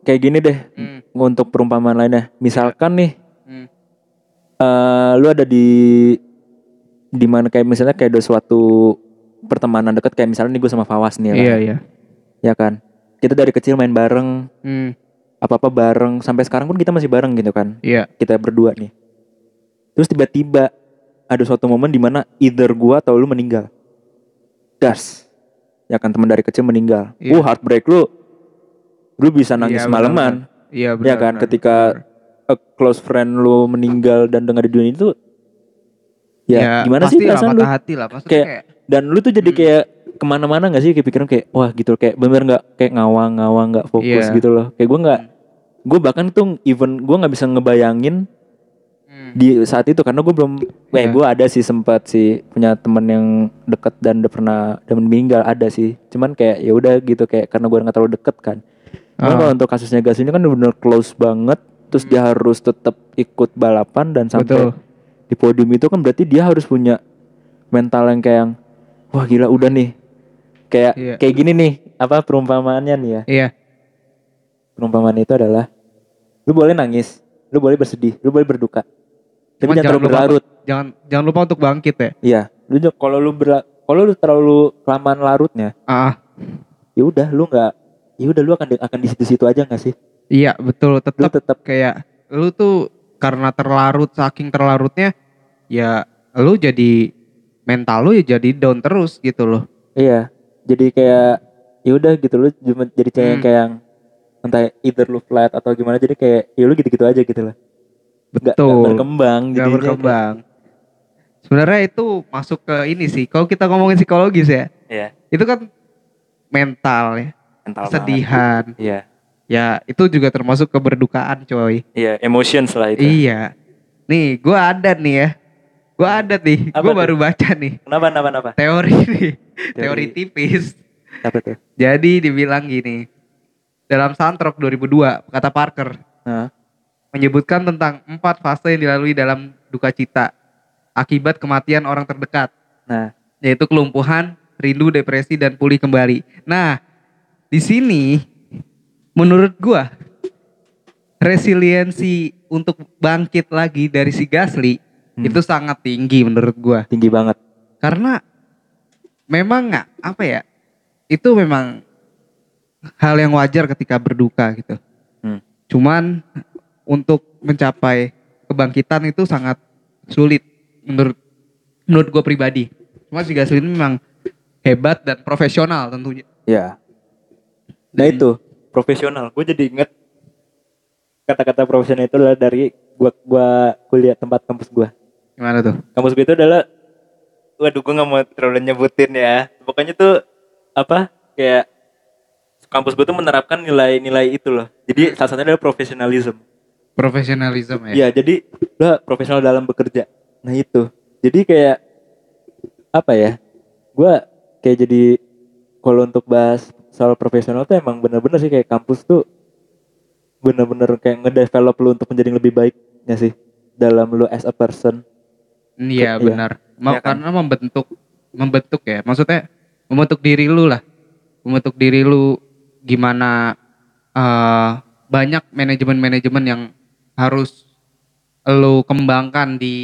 kayak gini deh Hmm. untuk perumpamaan lainnya misalkan nih Hmm. eh lu ada di di mana kayak misalnya kayak ada suatu pertemanan dekat kayak misalnya nih gue sama Fawas nih ya, Iya kan? iya. ya kan kita dari kecil main bareng Hmm. apa apa bareng sampai sekarang pun kita masih bareng gitu kan Iya. kita berdua nih terus tiba-tiba ada suatu momen di mana either gua atau lu meninggal. Das. Ya kan teman dari kecil meninggal. Iya. uh heartbreak lu. Lu bisa nangis Iya, semalaman Iya ya kan ketika a close friend lu meninggal dan dengar di dunia itu ya, gimana sih pasti lah, perasaan lu? hati lah. Maksudnya Kayak- kayak, dan lu tuh jadi Hmm. kayak ke mana-mana gak sih? Kayak pikiran kayak wah gitu kayak bener nggak kayak ngawang-ngawang nggak fokus Iya. gitu loh. Kayak gue nggak gue bahkan tuh even gue nggak bisa ngebayangin hmm. di saat itu karena gue belum eh Iya. gue ada sih sempat sih punya temen yang deket dan udah pernah dan meninggal ada sih cuman kayak ya udah gitu kayak karena gue nggak terlalu deket kan Cuman Ah. kalau untuk kasusnya gas ini kan bener close banget terus dia harus tetap ikut balapan dan sampai Betul. di podium itu kan berarti dia harus punya mental yang kayak yang, wah gila udah nih kayak Iya. kayak gini nih apa perumpamaannya nih ya Iya. perumpamaan itu adalah lu boleh nangis lu boleh bersedih lu boleh berduka tapi jangan terlalu lupa berlarut jangan jangan lupa untuk bangkit ya. Iya, lu kalau lu berla- kalau lu terlalu kelamaan larutnya, Ah, ya udah lu nggak, ya udah lu akan akan di situ-situ aja nggak sih? iya betul tetap tetap kayak lu tuh karena terlarut saking terlarutnya ya lu jadi mental lu ya jadi down terus gitu loh. iya, jadi kayak ya udah gitu lu cuma jadi kayak Hmm. kayak yang entah either lu flat atau gimana jadi kayak ya lu gitu-gitu aja gitu lah. Nggak- nggak Betul. berkembang Gak berkembang. Sebenarnya itu masuk ke ini sih. Kalau kita ngomongin psikologis ya, Iya, itu kan mental ya, mental kesedihan. Iya, Ya itu juga termasuk keberdukaan coy. iya, emotions lah itu. Iya. Nih, gua ada nih ya. Gua ada nih. Tuh? baru baca nih Kenapa, kenapa, kenapa? teori nih. Teori tipis. Apa tuh? Jadi dibilang gini. Dalam Santrok 2002, kata Parker menyebutkan tentang empat fase yang dilalui dalam duka cita akibat kematian orang terdekat, nah, yaitu kelumpuhan, rindu, depresi, dan pulih kembali. Nah, di sini menurut gua resiliensi untuk bangkit lagi dari si Gasly Hmm. itu sangat tinggi menurut gua. tinggi banget. Karena memang nggak apa ya? Itu memang hal yang wajar ketika berduka gitu. Hmm. Cuman untuk mencapai kebangkitan itu sangat sulit menurut menurut gue pribadi. Cuma si Gasly ini memang hebat dan profesional tentunya. Ya. Nah Jadi- itu profesional. Gue jadi inget kata-kata profesional itu adalah dari gua gua kuliah tempat kampus gua. Gimana tuh? Kampus gue itu adalah waduh gue nggak mau terlalu nyebutin ya. Pokoknya tuh apa kayak kampus gue tuh menerapkan nilai-nilai itu loh. Jadi salah satunya adalah profesionalism. Profesionalisme ya. Iya, jadi lo profesional dalam bekerja. Nah itu. Jadi kayak apa ya? Gua kayak jadi kalau untuk bahas soal profesional tuh emang bener-bener sih kayak kampus tuh bener-bener kayak ngedevelop lu untuk menjadi lebih baiknya sih dalam lu as a person. Iya Iya. benar. Ma- Iya kan? Karena membentuk membentuk ya. Maksudnya membentuk diri lu lah. Membentuk diri lu gimana eh, banyak manajemen-manajemen yang harus lu kembangkan di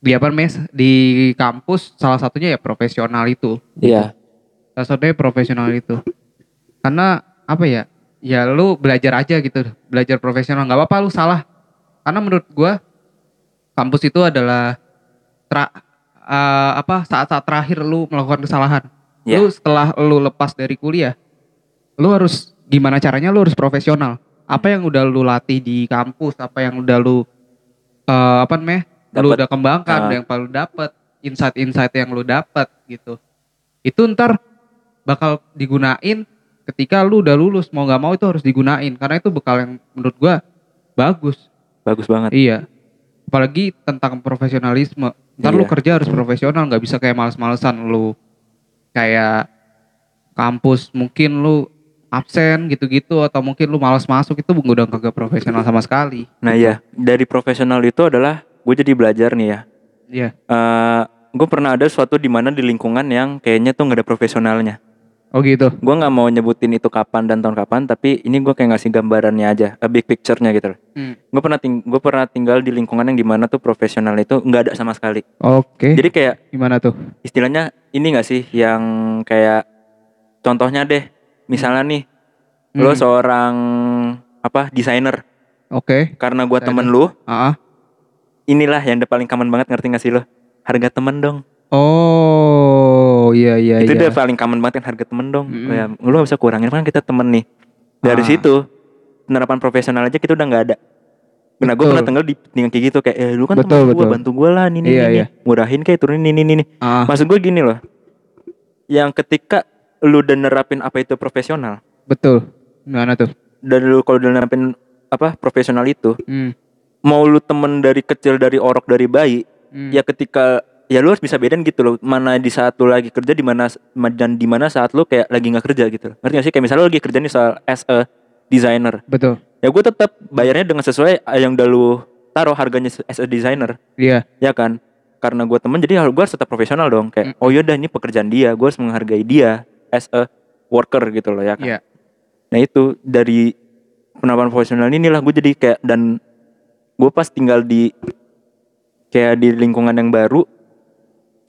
di apa namanya di kampus salah satunya ya profesional itu. Iya. Salah satunya profesional itu. Karena apa ya? Ya lu belajar aja gitu, belajar profesional. nggak apa-apa lu salah. Karena menurut gua kampus itu adalah tra- eh, apa saat-saat terakhir lu melakukan kesalahan. Iya. Lu setelah lu lepas dari kuliah, lu harus gimana caranya lu harus profesional. Apa yang udah lu latih di kampus, apa yang udah lu eh, apa namanya? Lu Dapet. udah kembangkan, Ah. yang paling dapat insight-insight yang lu dapat gitu. Itu ntar bakal digunain ketika lu udah lulus mau nggak mau itu harus digunain karena itu bekal yang menurut gua bagus. Bagus banget. Iya. Apalagi tentang profesionalisme. Ntar lu Iya. kerja harus profesional, nggak bisa kayak males-malesan lu kayak kampus mungkin lu absen gitu-gitu atau mungkin lu malas masuk itu udah kagak profesional sama sekali. Nah iya, dari profesional itu adalah gue jadi belajar nih ya. Iya. Eh gue pernah ada suatu di mana di lingkungan yang kayaknya tuh nggak ada profesionalnya. Oh gitu. gue nggak mau nyebutin itu kapan dan tahun kapan tapi ini gue kayak ngasih gambarannya aja a big picture-nya gitu Hmm. gue pernah ting gue pernah tinggal di lingkungan yang di mana tuh profesional itu nggak ada sama sekali Oke. jadi kayak gimana tuh? istilahnya ini nggak sih yang kayak contohnya deh misalnya nih lo Hmm. seorang apa desainer Oke. karena gue temen lu Ah. ah. inilah yang udah paling common banget ngerti gak sih lo harga temen dong Oh, iya iya itu iya. udah paling common banget kan harga temen dong Mm-mm. ya, lu gak bisa kurangin kan kita temen nih dari Ah. situ penerapan profesional aja kita udah nggak ada nah gue pernah tinggal di dengan kayak gitu kayak eh lu kan Betul, temen gue bantu gue lah nih nih Iya, nih, iya. murahin kayak turunin ini ini Ah, maksud gue gini loh yang ketika lu udah nerapin apa itu profesional betul. Gimana tuh? dan lu kalau udah nerapin apa profesional itu Hmm. mau lu temen dari kecil dari orok dari bayi Hmm. ya ketika ya lu harus bisa bedain gitu loh mana di saat lu lagi kerja di mana dan di mana saat lu kayak lagi nggak kerja gitu ngerti gak sih kayak misalnya lu lagi kerja nih soal as a designer Betul. ya gue tetap bayarnya dengan sesuai yang udah lu taruh harganya as a designer Iya. ya kan karena gue temen jadi gue harus tetap profesional dong kayak oh yaudah ini pekerjaan dia gue harus menghargai dia as a worker gitu loh ya kan? Iya. nah itu dari penerapan profesional inilah gue jadi kayak dan gue pas tinggal di kayak di lingkungan yang baru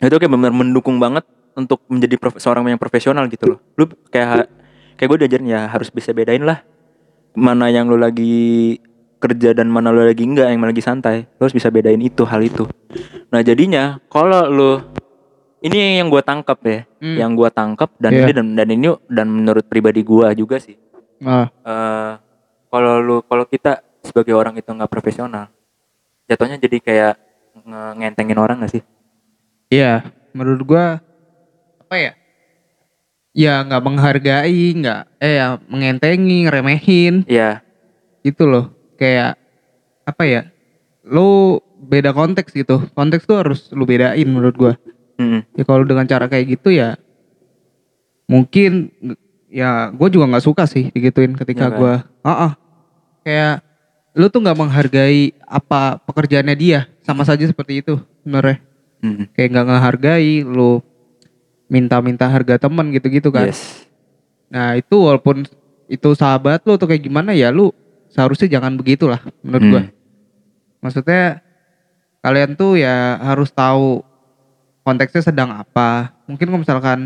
itu kayak benar mendukung banget untuk menjadi prof- seorang yang profesional gitu loh. Lu kayak kayak gue diajarin ya harus bisa bedain lah mana yang lu lagi kerja dan mana lu lagi enggak yang mana lagi santai. Lu harus bisa bedain itu hal itu. Nah jadinya kalau lu ini yang gue tangkap ya Hmm. yang gue tangkap dan Iya. ini dan, dan ini dan menurut pribadi gue juga sih Ah. eh kalau lu kalau kita sebagai orang itu nggak profesional jatuhnya jadi kayak nge- ngentengin orang gak sih Iya, menurut gua apa ya? Ya nggak menghargai, nggak eh ya mengentengi, ngeremehin Iya gitu loh. Kayak apa ya? Lu beda konteks gitu. Konteks tuh harus lu bedain menurut gua. Mm-mm. Ya kalau dengan cara kayak gitu ya mungkin ya gue juga nggak suka sih digituin ketika kan? gua. Ah ah. Kayak lu tuh nggak menghargai apa pekerjaannya dia sama saja seperti itu sebenarnya Mm-mm. kayak nggak ngehargai lu minta-minta harga temen gitu-gitu kan yes nah itu walaupun itu sahabat lu atau kayak gimana ya lu seharusnya jangan begitulah menurut Hmm. maksudnya kalian tuh ya harus tahu konteksnya sedang apa. Mungkin kalau misalkan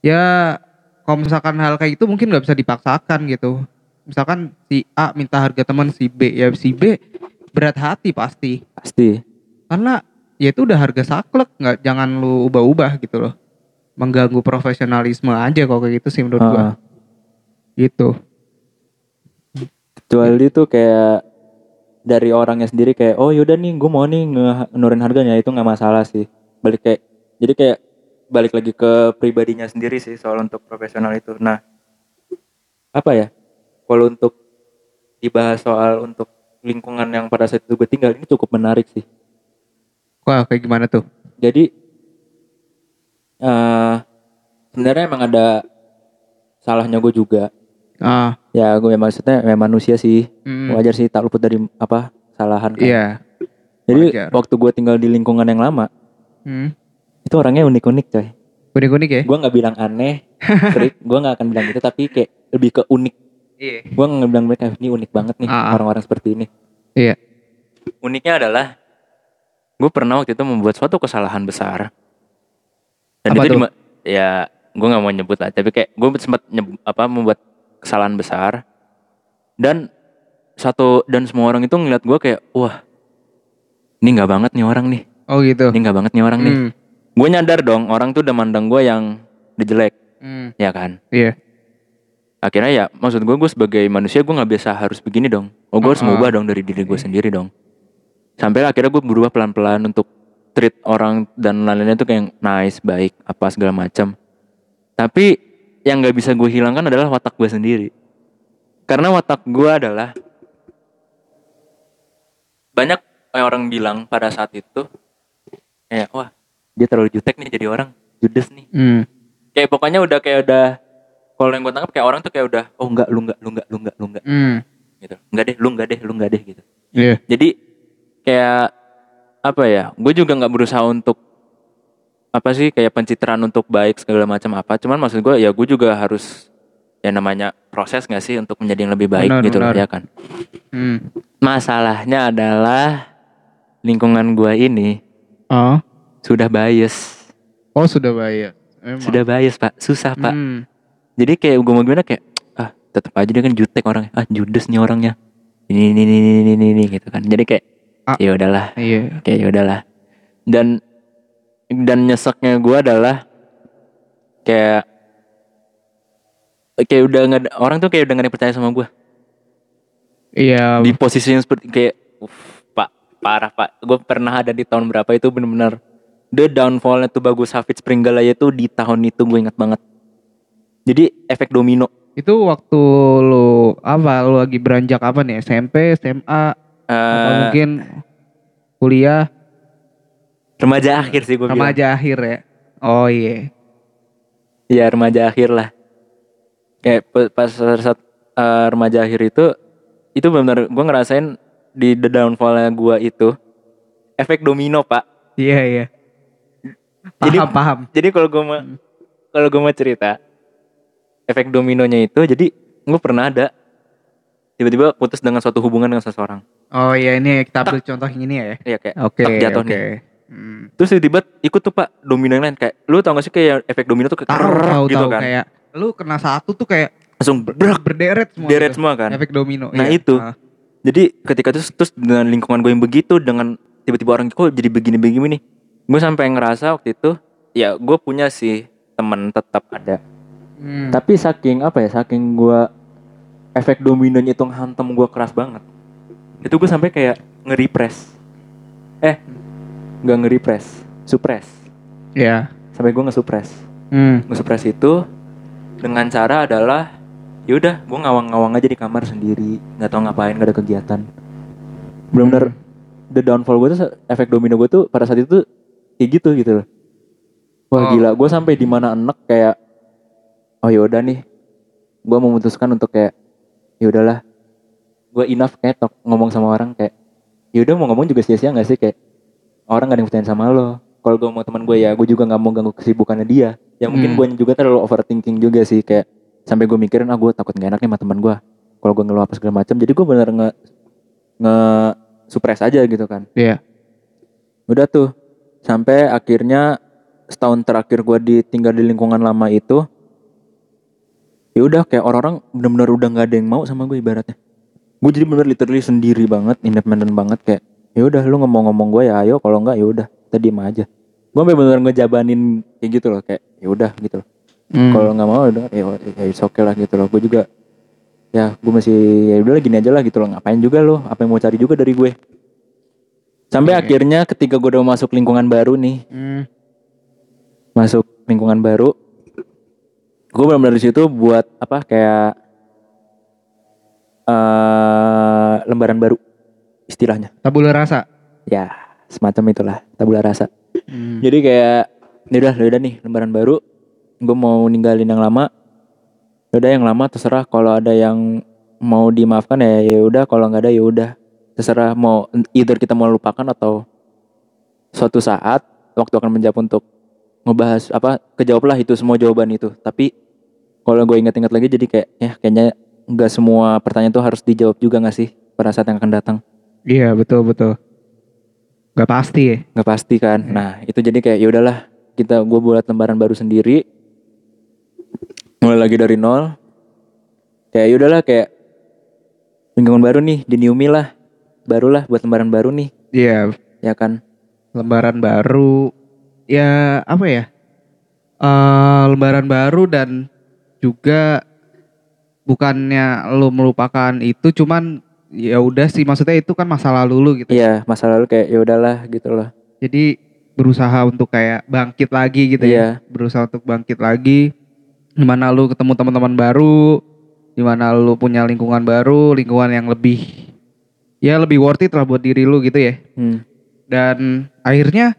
ya kalau misalkan hal kayak itu mungkin nggak bisa dipaksakan gitu. Misalkan si A minta harga teman si B ya si B berat hati pasti. Pasti. Karena ya itu udah harga saklek nggak jangan lu ubah-ubah gitu loh. Mengganggu profesionalisme aja kok kayak gitu sih menurut gua. Heeh. gitu. Kecuali tuh kayak dari orangnya sendiri kayak oh yaudah nih gue mau nih ngenurin harganya. Itu nggak masalah sih balik kayak jadi kayak balik lagi ke pribadinya sendiri sih soal untuk profesional itu. Nah apa ya? Kalau untuk dibahas soal untuk lingkungan yang pada saat itu gue tinggal ini cukup menarik sih. Wah kayak gimana tuh? Jadi eh sebenarnya emang ada salahnya gue juga. Ah. Ya gue memang maksudnya memang manusia sih. Mm, wajar sih tak luput dari apa kesalahan kan. Iya. Jadi wajar. waktu gue tinggal di lingkungan yang lama hmm. itu orangnya unik-unik coy. Unik-unik ya? Gue nggak bilang aneh freak gue nggak akan bilang gitu tapi kayak lebih ke unik. Iya. Gue nggak bilang mereka ini unik banget nih Ah, ah. orang-orang seperti ini. Iya. Uniknya adalah gue pernah waktu itu membuat suatu kesalahan besar. Dan Apa itu tuh? ya gue nggak mau nyebut lah tapi kayak gue sempat nyeb- apa membuat kesalahan besar. Dan satu dan semua orang itu ngeliat gue kayak wah ini nggak banget nih orang nih oh gitu. Ini nggak banget nih orang nih. Hmm, gue nyadar dong orang tuh udah mandang gue yang udah jelek hmm, ya kan? Iya. Akhirnya ya maksud gue gue sebagai manusia gue nggak biasa harus begini dong. Oh gue harus Uh-uh. ngubah dong dari diri gue sendiri dong. Sampai akhirnya gue berubah pelan-pelan untuk treat orang dan lain-lainnya tuh kayak nice baik apa segala macam. Tapi yang nggak bisa gue hilangkan adalah watak gue sendiri. Karena watak gue adalah banyak orang bilang pada saat itu kayak wah dia terlalu jutek nih jadi orang judes nih hmm. kayak pokoknya udah kayak udah kalau yang gue tangkap kayak orang tuh kayak udah oh enggak lu enggak lu enggak lu enggak lu enggak Hmm. gitu enggak deh lu enggak deh lu enggak deh gitu iya jadi kayak apa ya gue juga nggak berusaha untuk apa sih kayak pencitraan untuk baik segala macam apa cuman maksud gue ya gue juga harus ya namanya proses nggak sih untuk menjadi yang lebih baik Benar, gitu benar. ya kan hmm. masalahnya adalah lingkungan gue ini oh. Sudah bias. Oh sudah bayar Emang. sudah bias pak. Susah pak. Hmm. jadi kayak gue mau gimana kayak ah tetap aja dia kan jutek orangnya. Ah judes nih orangnya. Ini ini ini ini ini, ini gitu kan. Jadi kayak Ah. ya udahlah. Iya. Kayak ya udahlah. Dan dan nyeseknya gue adalah kayak kayak udah nggak orang tuh kayak udah gak ada yang percaya sama gue iya. Di posisi yang seperti kayak uff, parah pak gue pernah ada di tahun berapa itu bener-bener the downfallnya tuh bagus Hafid Springgalaya itu di tahun itu gue ingat banget jadi efek domino itu waktu lu apa lu lagi beranjak apa nih SMP SMA Apa Eh, mungkin kuliah remaja akhir sih gue bilang. remaja akhir ya. Oh iya. Iya remaja akhir lah. Kayak pas saat eh, remaja akhir itu, itu benar gue ngerasain di the downfallnya gue itu efek domino pak. Iya iya. Paham Jadi- paham. Jadi kalau gue mau kalau gue mau cerita efek dominonya itu, jadi gue pernah ada tiba-tiba putus dengan suatu hubungan dengan seseorang. Oh iya ini kita ambil contoh yang ini ya. Iya kayak Oke. tak jatuh oke. nih. Hmm. Terus tiba-tiba ikut tuh pak domino yang lain kayak lu tau gak sih kayak efek domino tuh kayak krrrr tahu gitu tahu kan. kayak lu kena satu tuh kayak Langsung berderet semua. deret gitu. semua kan. Efek domino. Nah, iya. itu. Ah. Jadi ketika itu terus dengan lingkungan gue yang begitu dengan tiba-tiba orang kok jadi begini-begini nih. Gue sampai ngerasa waktu itu ya gue punya sih temen tetap ada. Hmm. Tapi saking apa ya saking gue efek dominonya itu hantam gue keras banget. Itu gue sampai kayak nge-repress. Eh nggak nge-repress, suppress. Iya. Sampai gue nge-suppress. Hmm. Nge-suppress itu dengan cara adalah yaudah gue ngawang-ngawang aja di kamar sendiri nggak tahu ngapain gak ada kegiatan. Bener-bener the downfall gue tuh efek domino gue tuh pada saat itu tuh kayak gitu gitu loh. Wah Oh. gila gue sampai di mana enek kayak oh yaudah nih gue memutuskan untuk kayak ya udahlah gue enough kayak tok ngomong sama orang kayak yaudah mau ngomong juga sia-sia gak sih? Kayak orang gak ada yang percaya sama lo. Kalau gue mau teman gue ya gue juga nggak mau ganggu kesibukannya dia. Ya mungkin Hmm. gue juga terlalu overthinking juga sih kayak sampai gue mikirin ah gue takut gak enak nih sama teman gue kalau gue ngeluh apa segala macam jadi gue bener nge nge suppress aja gitu kan. Iya. udah tuh sampai akhirnya setahun terakhir gue ditinggal di lingkungan lama itu ya udah kayak orang-orang bener-bener udah nggak ada yang mau sama gue ibaratnya. Gue jadi bener literally sendiri banget independen banget kayak ya udah lu ngomong-ngomong gue ya ayo. Kalau nggak ya udah kita diem aja. Gue sampai bener ngejabanin kayak gitu loh kayak ya udah gitu loh Hmm. kalau nggak mau udah ya, ya it's okay lah gitu loh gue juga ya gue masih ya udah gini aja lah gitu loh ngapain juga lo apa yang mau cari juga dari gue sampai Oke. akhirnya ketika gue udah masuk lingkungan baru nih Hmm. masuk lingkungan baru gue benar-benar di situ buat apa kayak eh lembaran baru istilahnya Tabula rasa. ya semacam itulah tabula rasa Hmm. jadi kayak ya udah ya udah nih lembaran baru gue mau ninggalin yang lama ya udah yang lama terserah. Kalau ada yang mau dimaafkan ya ya udah. Kalau nggak ada ya udah. Terserah mau either kita mau lupakan atau suatu saat waktu akan menjawab untuk ngebahas apa kejawablah itu semua jawaban itu. Tapi kalau gue ingat-ingat lagi jadi kayak ya kayaknya nggak semua pertanyaan tuh harus dijawab juga nggak sih pada saat yang akan datang? Iya betul betul. Gak pasti. Ya. nggak pasti kan? Nah itu jadi kayak ya udahlah kita gue buat lembaran baru sendiri mulai lagi dari nol kayak ya udahlah kayak lingkungan baru nih di New Me lah barulah buat lembaran baru nih Iya. ya kan Lembaran baru. Ya apa ya? eh lembaran baru dan juga bukannya lo melupakan itu cuman ya udah sih maksudnya itu kan masa lalu lu gitu. iya masa lalu kayak ya udahlah gitu loh Jadi berusaha untuk kayak bangkit lagi gitu Iya. ya. Berusaha untuk bangkit lagi. Di mana lu ketemu teman-teman baru, di mana lu punya lingkungan baru, lingkungan yang lebih ya lebih worth it lah buat diri lu gitu ya. hmm. Dan akhirnya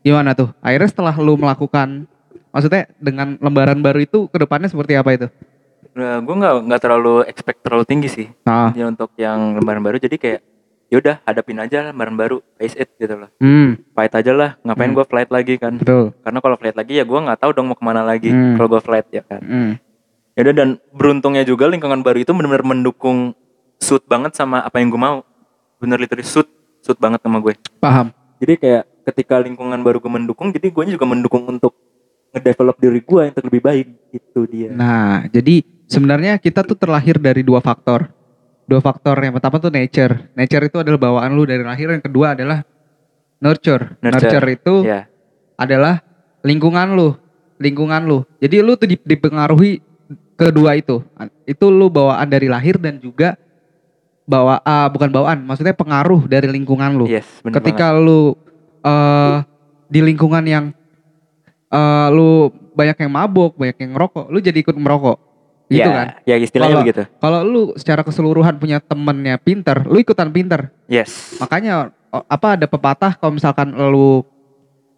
gimana tuh? Akhirnya setelah lu melakukan maksudnya dengan lembaran baru itu ke depannya seperti apa itu? Nah, gue nggak nggak terlalu expect terlalu tinggi sih Nah, Ya, untuk yang lembaran baru jadi kayak yaudah hadapin aja lembaran baru face it gitu loh hmm, fight aja lah ngapain Hmm. gue flight lagi kan betul. karena kalau flight lagi ya gue nggak tahu dong mau ke mana lagi Hmm. kalau gue flight ya kan Hmm. Yaudah dan beruntungnya juga lingkungan baru itu benar-benar mendukung suit banget sama apa yang gue mau. Bener literally suit, suit banget sama gue. Paham. Jadi kayak ketika lingkungan baru gue mendukung, jadi gue juga mendukung untuk ngedevelop diri gue yang lebih baik. Itu dia. Nah, jadi sebenarnya kita tuh terlahir dari dua faktor. Dua faktor yang pertama tuh nature. Nature itu adalah bawaan lu dari lahir. Yang kedua adalah nurture. Nurture. itu Ya, adalah lingkungan lu, lingkungan lu. Jadi lu tuh dip- dipengaruhi kedua itu. Itu lu bawaan dari lahir dan juga bawa ah, bukan bawaan, maksudnya pengaruh dari lingkungan lu. yes, bener Ketika lu eh di lingkungan yang eh lu banyak yang mabuk, banyak yang ngerokok, lu jadi ikut merokok. Gitu ya, kan. Ya istilahnya Kalau- begitu. Kalau lu secara keseluruhan punya temennya pinter, lu ikutan pinter. Yes. Makanya apa ada pepatah kalau misalkan lu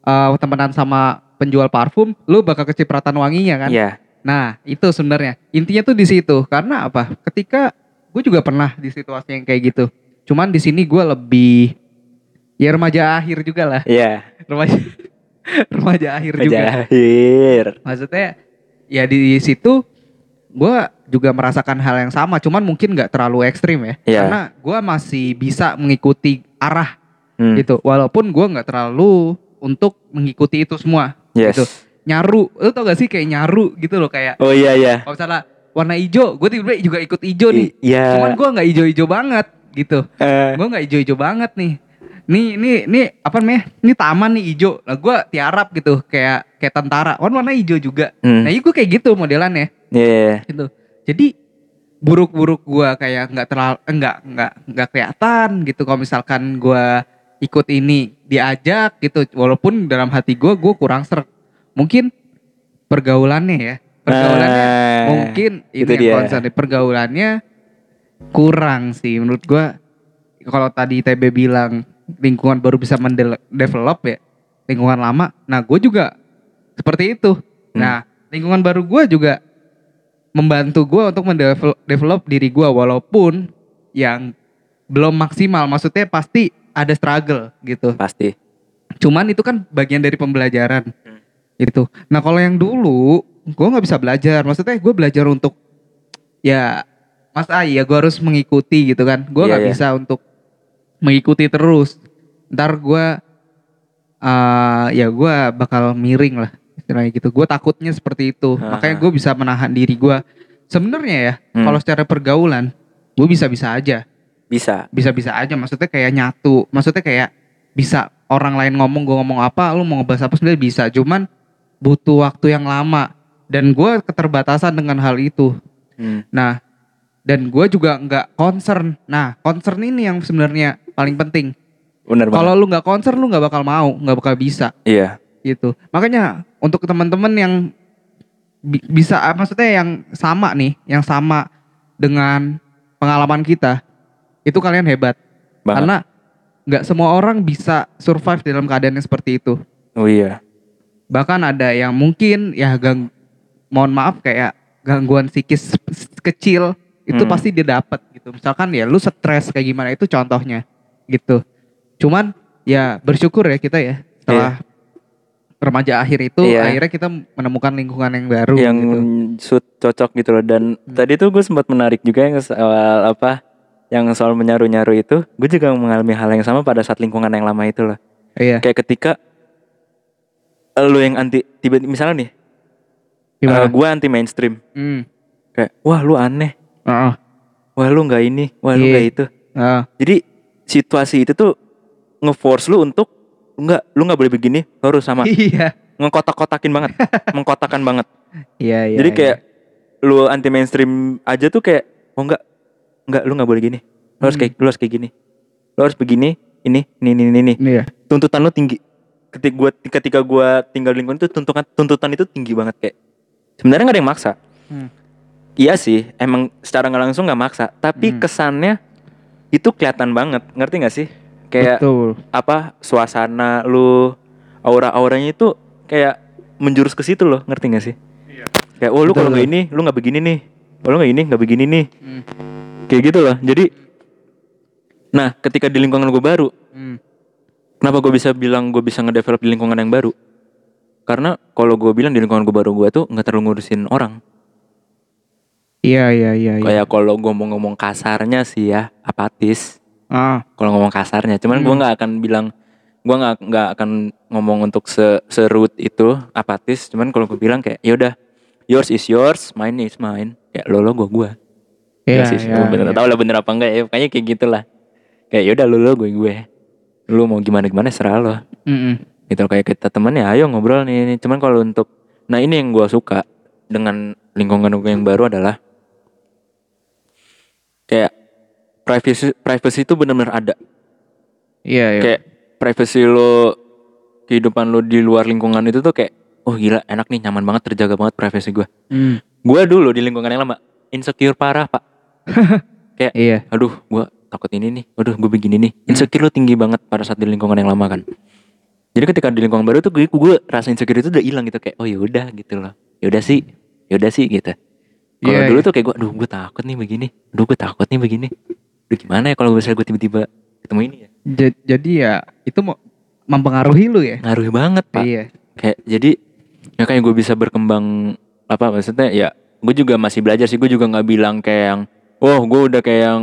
uh, temenan sama penjual parfum, lu bakal kecipratan wanginya kan. Iya. Nah, itu sebenarnya. Intinya tuh di situ. Karena apa? Ketika gue juga pernah di situasi yang kayak gitu. Cuman di sini gue lebih ya remaja akhir juga lah. Iya. Remaja remaja akhir juga. Jahir. Maksudnya ya di situ gue juga merasakan hal yang sama. Cuman mungkin nggak terlalu ekstrim ya. Iya. Karena gue masih bisa mengikuti arah Hmm. gitu. Walaupun gue nggak terlalu untuk mengikuti itu semua. Yes. Gitu. Nyaru, lu tau gak sih kayak nyaru gitu loh kayak Oh iya iya. kalau misalnya warna hijau, gue tiba-tiba juga ikut hijau nih. I- Iya. Cuman gue nggak hijau-hijau banget gitu. Eh, Gue nggak hijau-hijau banget nih. Nih, nih, nih apa namanya? Ini taman nih hijau. Nah gue tiarap gitu kayak kayak tentara. Kan warna hijau juga. hmm. Nah, itu kayak gitu modelannya Iya, iya. gitu. Jadi buruk-buruk gua kayak nggak terlalu enggak enggak enggak kelihatan gitu kalau misalkan gua ikut ini diajak gitu walaupun dalam hati gua gua kurang ser mungkin pergaulannya ya pergaulannya Ah, mungkin itu ini dia. yang concern pergaulannya kurang sih menurut gua kalau tadi TB bilang lingkungan baru bisa mendevelop ya lingkungan lama nah gue juga seperti itu Hmm. nah lingkungan baru gua juga membantu gua untuk mendevelop develop diri gua walaupun yang belum maksimal. Maksudnya pasti ada struggle gitu. Pasti. cuman itu kan bagian dari pembelajaran. Hmm. itu nah kalau yang dulu gue nggak bisa belajar. Maksudnya gue belajar untuk ya mas ah ya gue harus mengikuti gitu kan. Gue nggak iya. bisa untuk mengikuti terus. Ntar gue eh ya gue bakal miring lah istilahnya gitu. Gue takutnya seperti itu. Aha. makanya gue bisa menahan diri gue sebenarnya ya Hmm. kalau secara pergaulan gue bisa bisa aja. Bisa. bisa-bisa aja maksudnya kayak nyatu. Maksudnya kayak bisa orang lain ngomong gue ngomong apa lu mau ngebahas apa sebenarnya bisa. Cuman butuh waktu yang lama. Dan gue keterbatasan dengan hal itu. Hmm. nah dan gue juga nggak concern. Nah concern ini yang sebenarnya paling penting. Kalau lu nggak concern lu nggak bakal mau nggak bakal bisa. Iya. Gitu makanya untuk teman-teman yang bi- bisa ah, maksudnya yang sama nih yang sama dengan pengalaman kita itu kalian hebat Banget. karena nggak semua orang bisa survive dalam keadaan yang seperti itu Oh iya. bahkan ada yang mungkin ya gang mohon maaf kayak gangguan psikis kecil itu Hmm. pasti dia dapat gitu misalkan ya lu stres kayak gimana itu contohnya gitu cuman ya bersyukur ya kita ya setelah remaja akhir itu Iya. akhirnya kita menemukan lingkungan yang baru yang gitu. cocok gitu loh dan Hmm. tadi tuh gue sempat menarik juga yang soal apa yang soal menyaru-nyaru itu gue juga mengalami hal yang sama pada saat lingkungan yang lama itu loh iya kayak ketika lu yang anti tiba misalnya nih gimana eh, gue anti mainstream hmm. kayak wah lu aneh Heeh. wah lu nggak ini wah lu Iya. nggak itu Heeh. jadi situasi itu tuh ngeforce lu untuk nggak lu nggak boleh begini lu harus sama iya ngekotak-kotakin banget mengkotakan banget iya iya Jadi iya. kayak lu anti mainstream aja tuh kayak oh enggak enggak lu nggak boleh gini. Lu harus Hmm. kayak lu harus kayak gini. Lu harus begini, ini, ini, ini, ini, ini. iya Tuntutan lu tinggi. Ketika gua ketika gua tinggal di lingkungan itu tuntutan tuntutan itu tinggi banget kayak. Sebenarnya nggak ada yang maksa. Hmm. Iya sih, emang secara nggak langsung nggak maksa, tapi Hmm. kesannya itu kelihatan banget, ngerti nggak sih? Kayak betul apa suasana lu, aura-auranya itu kayak menjurus ke situ loh, ngerti nggak sih? Kayak oh lu kalau nggak ini, lu nggak begini nih. Oh, lu nggak ini, nggak begini nih. Hmm. Kayak gitu loh. Jadi Nah, ketika di lingkungan gue baru, Hmm. kenapa gue bisa bilang gue bisa ngedevelop di lingkungan yang baru? Karena kalau gue bilang di lingkungan gue baru gue tuh nggak terlalu ngurusin orang. iya iya iya iya. Kayak kalau gue mau ngomong kasarnya sih ya apatis. Ah Kalau ngomong kasarnya, cuman gue Hmm. nggak akan bilang gue nggak nggak akan ngomong untuk se serut itu apatis. Cuman kalau gue bilang kayak yaudah yours is yours, mine is mine. Ya lo lo gue gue. iya sih, iya, lu bener iya. tau lah bener apa enggak ya. Kayaknya kayak gitulah. Kayak yaudah lo lo gue gue. Lu mau gimana gimana serah lo. Mm-mm. gitu kayak kita temen ya ayo ngobrol nih, nih. cuman kalau untuk nah ini yang gua suka dengan lingkungan gue yang baru adalah kayak privacy privacy itu benar-benar ada. Iya iya. Kayak privacy lo kehidupan lo di luar lingkungan itu tuh kayak oh gila enak nih nyaman banget terjaga banget privasi gue Hmm. gue dulu di lingkungan yang lama insecure parah pak. Kayak Iya. aduh gue takut ini nih aduh gue begini nih. Insecure lu tinggi banget pada saat di lingkungan yang lama kan. Jadi ketika di lingkungan baru tuh gue gue rasa insecure itu udah hilang gitu kayak oh yaudah gitu loh. Yaudah sih yaudah sih gitu. Kalau Iya, dulu iya. tuh kayak gue aduh gue takut nih begini aduh gue takut nih begini aduh gimana ya kalau misalnya gue tiba-tiba ketemu ini ya Ja- jadi ya itu mau mempengaruhi lu ya. ngaruh banget pak Iya. kayak jadi ya kayak gue bisa berkembang apa maksudnya ya gue juga masih belajar sih gue juga nggak bilang kayak yang wah gue udah kayak yang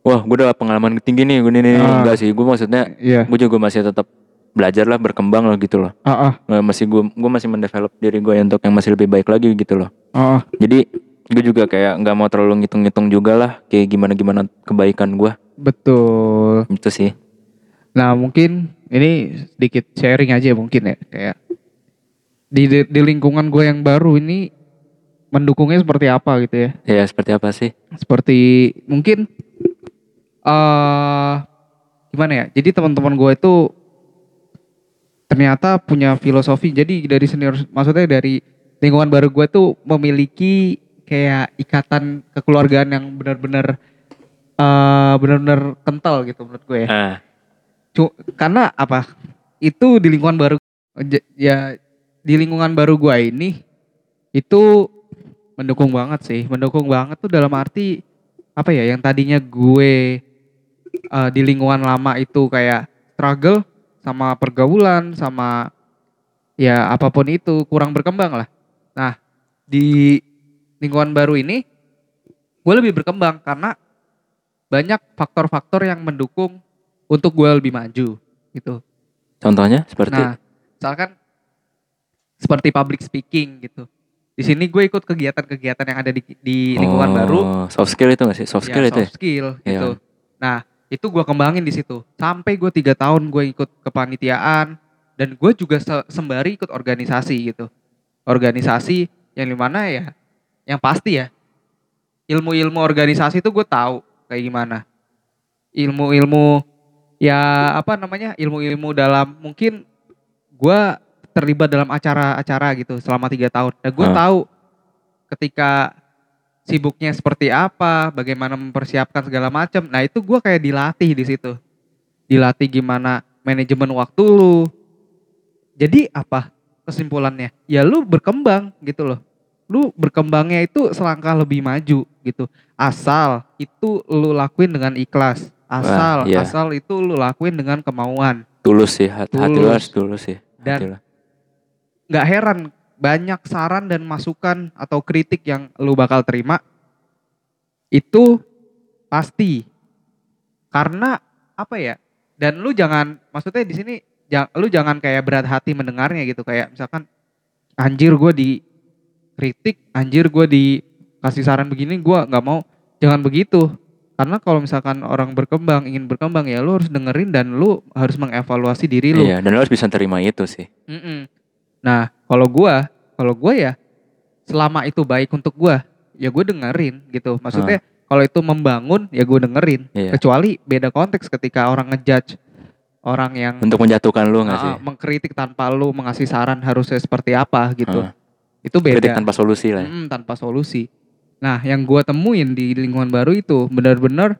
wah gue udah pengalaman tinggi nih gue ini Ah. enggak sih gue maksudnya Iya. gue juga masih tetap belajar lah berkembang loh gitu loh Ah, ah, Nggak, masih gue gue masih mendevelop diri gue untuk yang masih lebih baik lagi gitu loh ah, ah. jadi gue juga kayak nggak mau terlalu ngitung-ngitung juga lah kayak gimana gimana kebaikan gue Betul. itu sih Nah mungkin ini sedikit sharing aja mungkin ya kayak di di, lingkungan gue yang baru ini mendukungnya seperti apa gitu ya? ya seperti apa sih Seperti mungkin eh gimana ya? Jadi teman-teman gue itu ternyata punya filosofi. Jadi dari senior, maksudnya dari lingkungan baru gue tuh memiliki kayak ikatan kekeluargaan yang benar-benar eh benar-benar kental gitu menurut gue ya. ah Cu- karena apa? Itu di lingkungan baru ya di lingkungan baru gua ini itu mendukung banget sih, mendukung banget tuh dalam arti apa ya yang tadinya gue eh, di lingkungan lama itu kayak struggle sama pergaulan sama ya apa pun itu kurang berkembang lah. Nah, di lingkungan baru ini gue lebih berkembang karena banyak faktor-faktor yang mendukung untuk gue lebih maju gitu. contohnya seperti Nah, misalkan seperti public speaking gitu. Di sini gue ikut kegiatan-kegiatan yang ada di, di lingkungan Oh, baru, soft skill itu gak sih soft skill ya, itu ya soft skill Iya. gitu. Nah, itu gue kembangin di situ. Sampai gue tiga tahun gue ikut kepanitiaan dan gue juga se- sembari ikut organisasi gitu. Organisasi yang di mana ya, yang pasti ya ilmu-ilmu organisasi itu gue tahu kayak gimana. Ilmu-ilmu ya apa namanya ilmu-ilmu dalam mungkin gue terlibat dalam acara-acara gitu selama tiga tahun. Dan gue Ah. tahu ketika sibuknya seperti apa, bagaimana mempersiapkan segala macam. Nah itu gue kayak dilatih di situ, dilatih gimana manajemen waktu lu. Jadi apa kesimpulannya? Ya lu berkembang gitu loh. Lu berkembangnya itu selangkah lebih maju gitu. Asal itu lu lakuin dengan ikhlas. Asal, iya. asal itu lu lakuin dengan kemauan. tulus sih hati, hati lu Tulus. harus tulus sih Dan- nggak heran banyak saran dan masukan atau kritik yang lu bakal terima itu pasti karena apa ya dan lu jangan maksudnya di sini lu jangan kayak berat hati mendengarnya gitu kayak misalkan anjir gue di kritik anjir gue dikasih saran begini gue nggak mau jangan begitu karena kalau misalkan orang berkembang ingin berkembang ya lu harus dengerin dan lu harus mengevaluasi diri lu iya dan lu harus bisa terima itu sih Mm-mm. Nah, kalau gua, kalau gua ya selama itu baik untuk gua, ya gue dengerin gitu. Maksudnya kalau itu membangun, ya gue dengerin. Iya. Kecuali beda konteks ketika orang ngejudge orang yang untuk menjatuhkan lu nggak sih mengkritik tanpa lu mengasih saran harusnya seperti apa gitu. Ah. Itu beda. kritik tanpa solusi lah ya. Mm, tanpa solusi. Nah, yang gua temuin di lingkungan baru itu benar-benar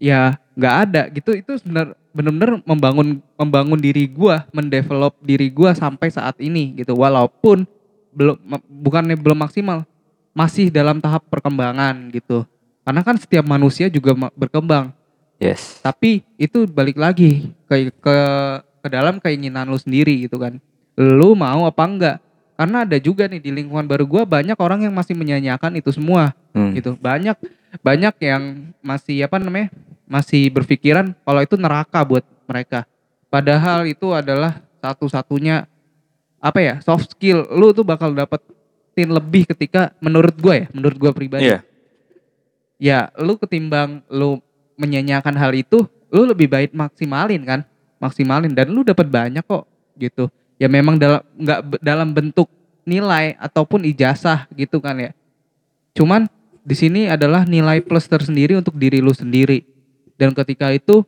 ya nggak ada gitu. Itu benar benar-benar membangun membangun diri gua, mendevelop diri gua sampai saat ini gitu. Walaupun belum bukannya belum maksimal, masih dalam tahap perkembangan gitu. Karena kan setiap manusia juga berkembang. yes Tapi itu balik lagi ke ke ke dalam keinginan lu sendiri gitu kan. Lu mau apa enggak? Karena ada juga nih di lingkungan baru gua banyak orang yang masih menyanyiakan itu semua Hmm. gitu. Banyak banyak yang masih apa namanya? masih berpikiran kalau itu neraka buat mereka. Padahal itu adalah satu-satunya apa ya? soft skill. Lu tuh bakal dapetin lebih ketika menurut gue ya, menurut gue pribadi iya ya lu ketimbang lu menyanyiakan hal itu lu lebih baik maksimalin kan maksimalin dan lu dapat banyak kok gitu ya memang dalam nggak dalam bentuk nilai ataupun ijazah gitu kan ya. Cuman di sini adalah nilai plus tersendiri untuk diri lu sendiri. Dan ketika itu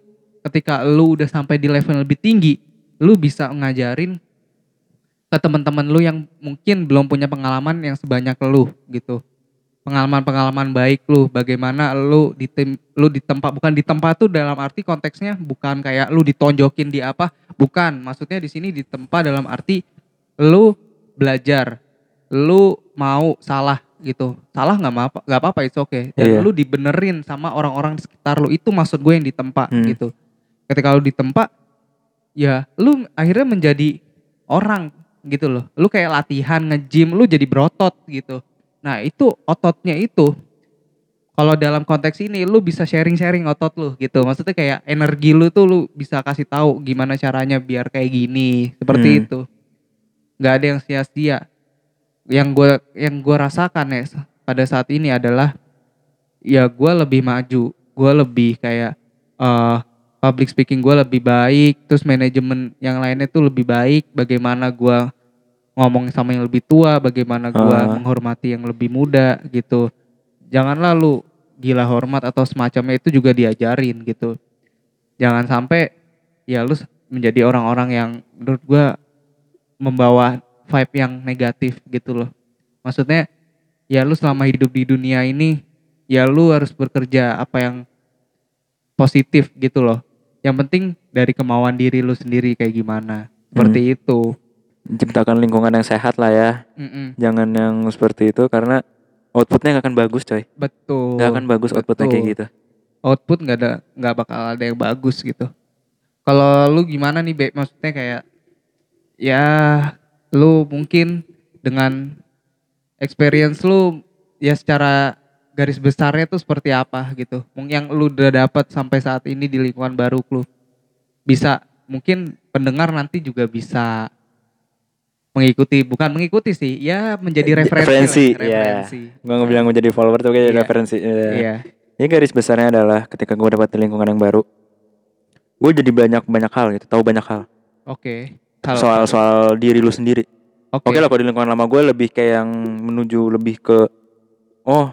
ketika lu udah sampai di level lebih tinggi lu bisa ngajarin ke teman-teman lu yang mungkin belum punya pengalaman yang sebanyak lu gitu pengalaman-pengalaman baik lu bagaimana lu di tim lu di tempat bukan di tempat tuh dalam arti konteksnya bukan kayak lu ditonjokin di apa bukan. Maksudnya di sini di tempat dalam arti lu belajar lu mau salah gitu. Salah nggak apa nggak apa-apa itu oke dan Iya. lu dibenerin sama orang-orang di sekitar lu. Itu maksud gue yang di tempat Hmm. gitu. Ketika lu di tempat ya lu akhirnya menjadi orang gitu loh. Lu kayak latihan nge-gym lu jadi berotot gitu nah itu ototnya itu kalau dalam konteks ini lu bisa sharing-sharing otot lu gitu. Maksudnya kayak energi lu tuh lu bisa kasih tahu gimana caranya biar kayak gini seperti Hmm. itu. Nggak ada yang sia-sia. Yang gue yang gue rasakan ya pada saat ini adalah ya gue lebih maju gue lebih kayak eh public speaking gue lebih baik terus manajemen yang lainnya tuh lebih baik bagaimana gue ngomong sama yang lebih tua bagaimana gue Ah. menghormati yang lebih muda gitu. Janganlah lu gila hormat atau semacamnya itu juga diajarin gitu. Jangan sampai ya lu menjadi orang-orang yang menurut gue membawa vibe yang negatif gitu loh. Maksudnya ya lu selama hidup di dunia ini ya lu harus bekerja apa yang positif gitu loh. Yang penting dari kemauan diri lu sendiri kayak gimana. Seperti itu Menciptakan lingkungan yang sehat lah ya. Mm-mm. Jangan yang seperti itu karena outputnya nggak akan bagus coy. betul Nggak akan bagus outputnya kayak Betul. gitu. output nggak ada nggak bakal ada yang bagus gitu kalau lu gimana nih Be? maksudnya kayak ya lu mungkin dengan experience lu ya secara garis besarnya tuh seperti apa gitu mungkin yang lu udah dapat sampai saat ini di lingkungan baru lu bisa mungkin pendengar nanti juga bisa mengikuti bukan mengikuti sih ya menjadi referensi Referensi, lah, ya. referensi. Gue nggak bilang mau jadi follower tuh kayak Iya. referensi. Iya. iya Ya garis besarnya adalah ketika gue dapat lingkungan yang baru, gue jadi banyak banyak hal gitu, tahu banyak hal oke Halo. soal soal diri lu sendiri. oke Oke lah kalau di lingkungan lama gue lebih kayak yang menuju lebih ke, oh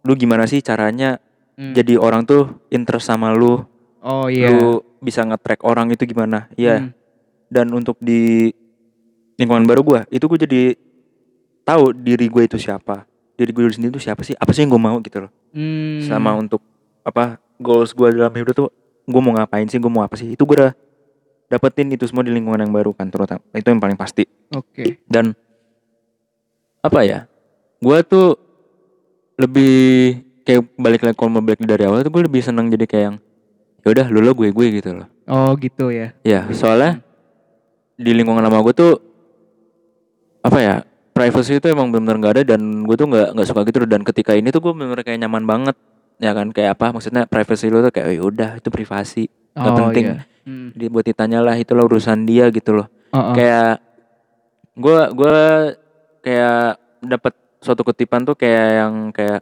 lu gimana sih caranya Hmm. jadi orang tuh interest sama lu, oh iya lu bisa nge-track orang itu gimana? Iya. Hmm. Dan untuk di lingkungan baru gue, itu gue jadi tahu diri gue itu siapa, diri gue sendiri itu siapa sih, apa sih yang gue mau gitu loh. Hmm. sama untuk apa goals gue dalam hidup tuh gue mau ngapain sih gue mau apa sih itu gue udah dapetin itu semua di lingkungan yang baru kan terutama itu yang paling pasti Oke. dan apa ya gue tuh lebih kayak balik lagi kalau mau balik dari awal tuh gue lebih seneng jadi kayak yang ya udah lu lo gue gue gitu loh Oh gitu ya. ya soalnya di lingkungan lama gue tuh apa ya privacy itu emang benar-benar nggak ada dan gue tuh nggak nggak suka gitu dan ketika ini tuh gue benar-benar kayak nyaman banget ya kan kayak apa maksudnya privacy lu tuh kayak "Oh, ya udah itu privasi nggak Oh, penting iya. Hmm. dia buat ditanya lah itulah urusan dia gitu loh Oh, oh. kayak gue gue kayak dapat suatu kutipan tuh kayak yang kayak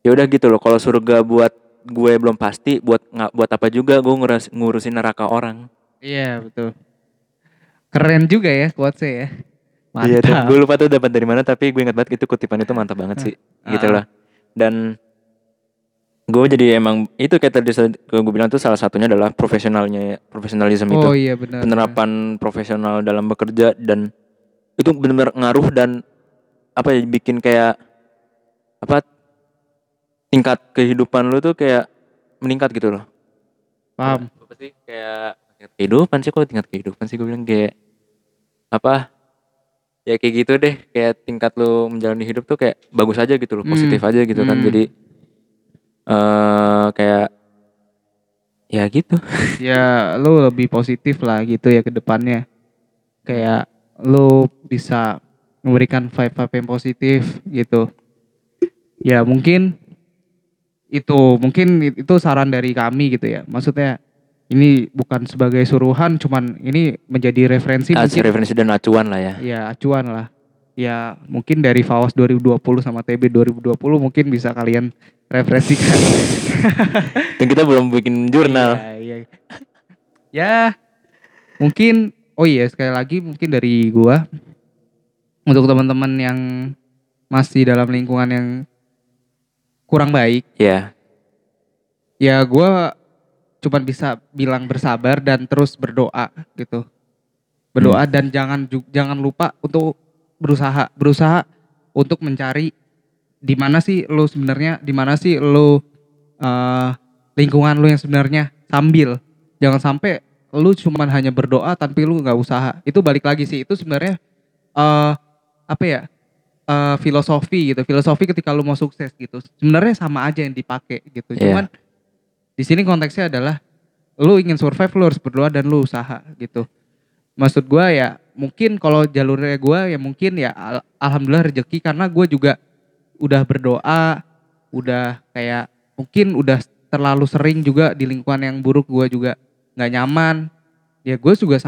ya udah gitu loh kalau surga buat gue belum pasti buat nggak buat apa juga gue ngurus, ngurusin neraka orang Iya betul. Keren juga ya quotes ya. Iya, Mantap. gue lupa tuh dapat dari mana tapi gue ingat banget itu kutipan itu mantap banget sih, gitu Ah. lah. Dan gue jadi emang itu kayak tadi gue bilang tuh salah satunya adalah profesionalnya profesionalisme itu, Oh iya benar. penerapan profesional dalam bekerja dan itu benar-benar ngaruh dan apa ya bikin kayak apa tingkat kehidupan lu tuh kayak meningkat gitu loh. Paham. Apa sih kayak tingkat kehidupan sih kok tingkat kehidupan sih gue bilang kayak apa ya kayak gitu deh kayak tingkat lu menjalani hidup tuh kayak bagus aja gitu loh Hmm. positif aja gitu kan Hmm. jadi eh kayak ya gitu Ya lu lebih positif lah gitu ya ke depannya. Kayak lu bisa memberikan vibe-vibe yang positif gitu. Ya mungkin itu mungkin itu saran dari kami gitu ya. Maksudnya ini bukan sebagai suruhan cuman ini menjadi referensi Ah, mungkin referensi dan acuan lah ya ya acuan lah. Ya mungkin dari Fawas 2020 sama TB 2020 mungkin bisa kalian referensikan. dan kita belum bikin jurnal Iya, iya. ya mungkin oh iya sekali lagi mungkin dari gua untuk teman-teman yang masih dalam lingkungan yang kurang baik ya ya gua cuman bisa bilang bersabar dan terus berdoa gitu. Berdoa dan jangan jangan lupa untuk berusaha berusaha untuk mencari di mana sih lo sebenarnya di mana sih lo eh, lingkungan lo yang sebenarnya sambil. Jangan sampai lu cuman hanya berdoa tapi lu nggak usaha. Itu balik lagi sih itu sebenarnya eh apa ya eh, filosofi gitu. Filosofi ketika lu mau sukses gitu. Sebenarnya sama aja yang dipakai gitu. Iya. cuman di sini konteksnya adalah lu ingin survive lu harus berdoa dan lu usaha gitu. Maksud gua ya mungkin kalau jalurnya gua ya mungkin ya al- alhamdulillah rezeki karena gua juga udah berdoa udah kayak mungkin udah terlalu sering juga di lingkungan yang buruk gua juga nggak nyaman. Ya gue juga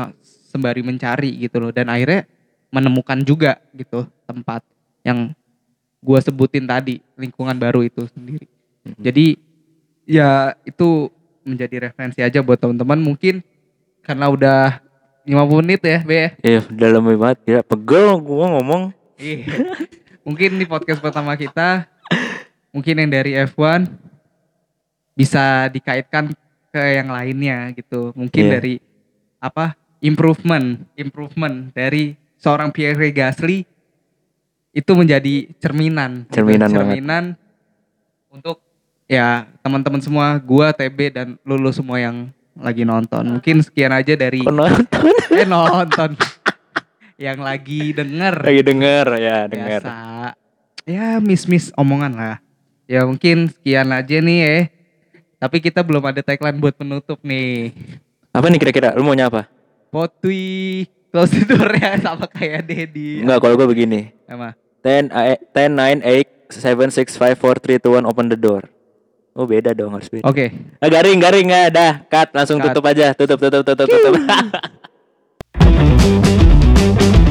sembari mencari gitu loh. Dan akhirnya menemukan juga gitu tempat yang gua sebutin tadi lingkungan baru itu sendiri. Mhm. jadi ya itu menjadi referensi aja buat teman-teman mungkin karena udah 50 menit ya Be ya? Iya, udah lama banget ya. Pegel gua ngomong. Iya. mungkin di podcast pertama kita mungkin yang dari F1 bisa dikaitkan ke yang lainnya gitu. Mungkin Iya. dari apa? improvement, improvement dari seorang Pierre Gasly itu menjadi cerminan. gitu. Cerminan banget. cerminan untuk ya teman-teman semua, gua TB dan lulu semua yang lagi nonton. Mungkin sekian aja dari Kok nonton? eh nonton. yang lagi denger Lagi denger ya, denger. biasa ya miss miss omongan lah ya mungkin sekian aja nih ya tapi kita belum ada tagline buat penutup nih Apa nih kira-kira? Lu maunya apa? potwi close the door ya sama kayak Dedi Enggak, kalau gua begini. sama 10 a- 10 9 8 7 6 5 4 3 2 1 open the door. Oh beda dong harus beda. Oke. Okay. Nah, garing garing ya, dah cut langsung cut. tutup aja, tutup tutup tutup tutup.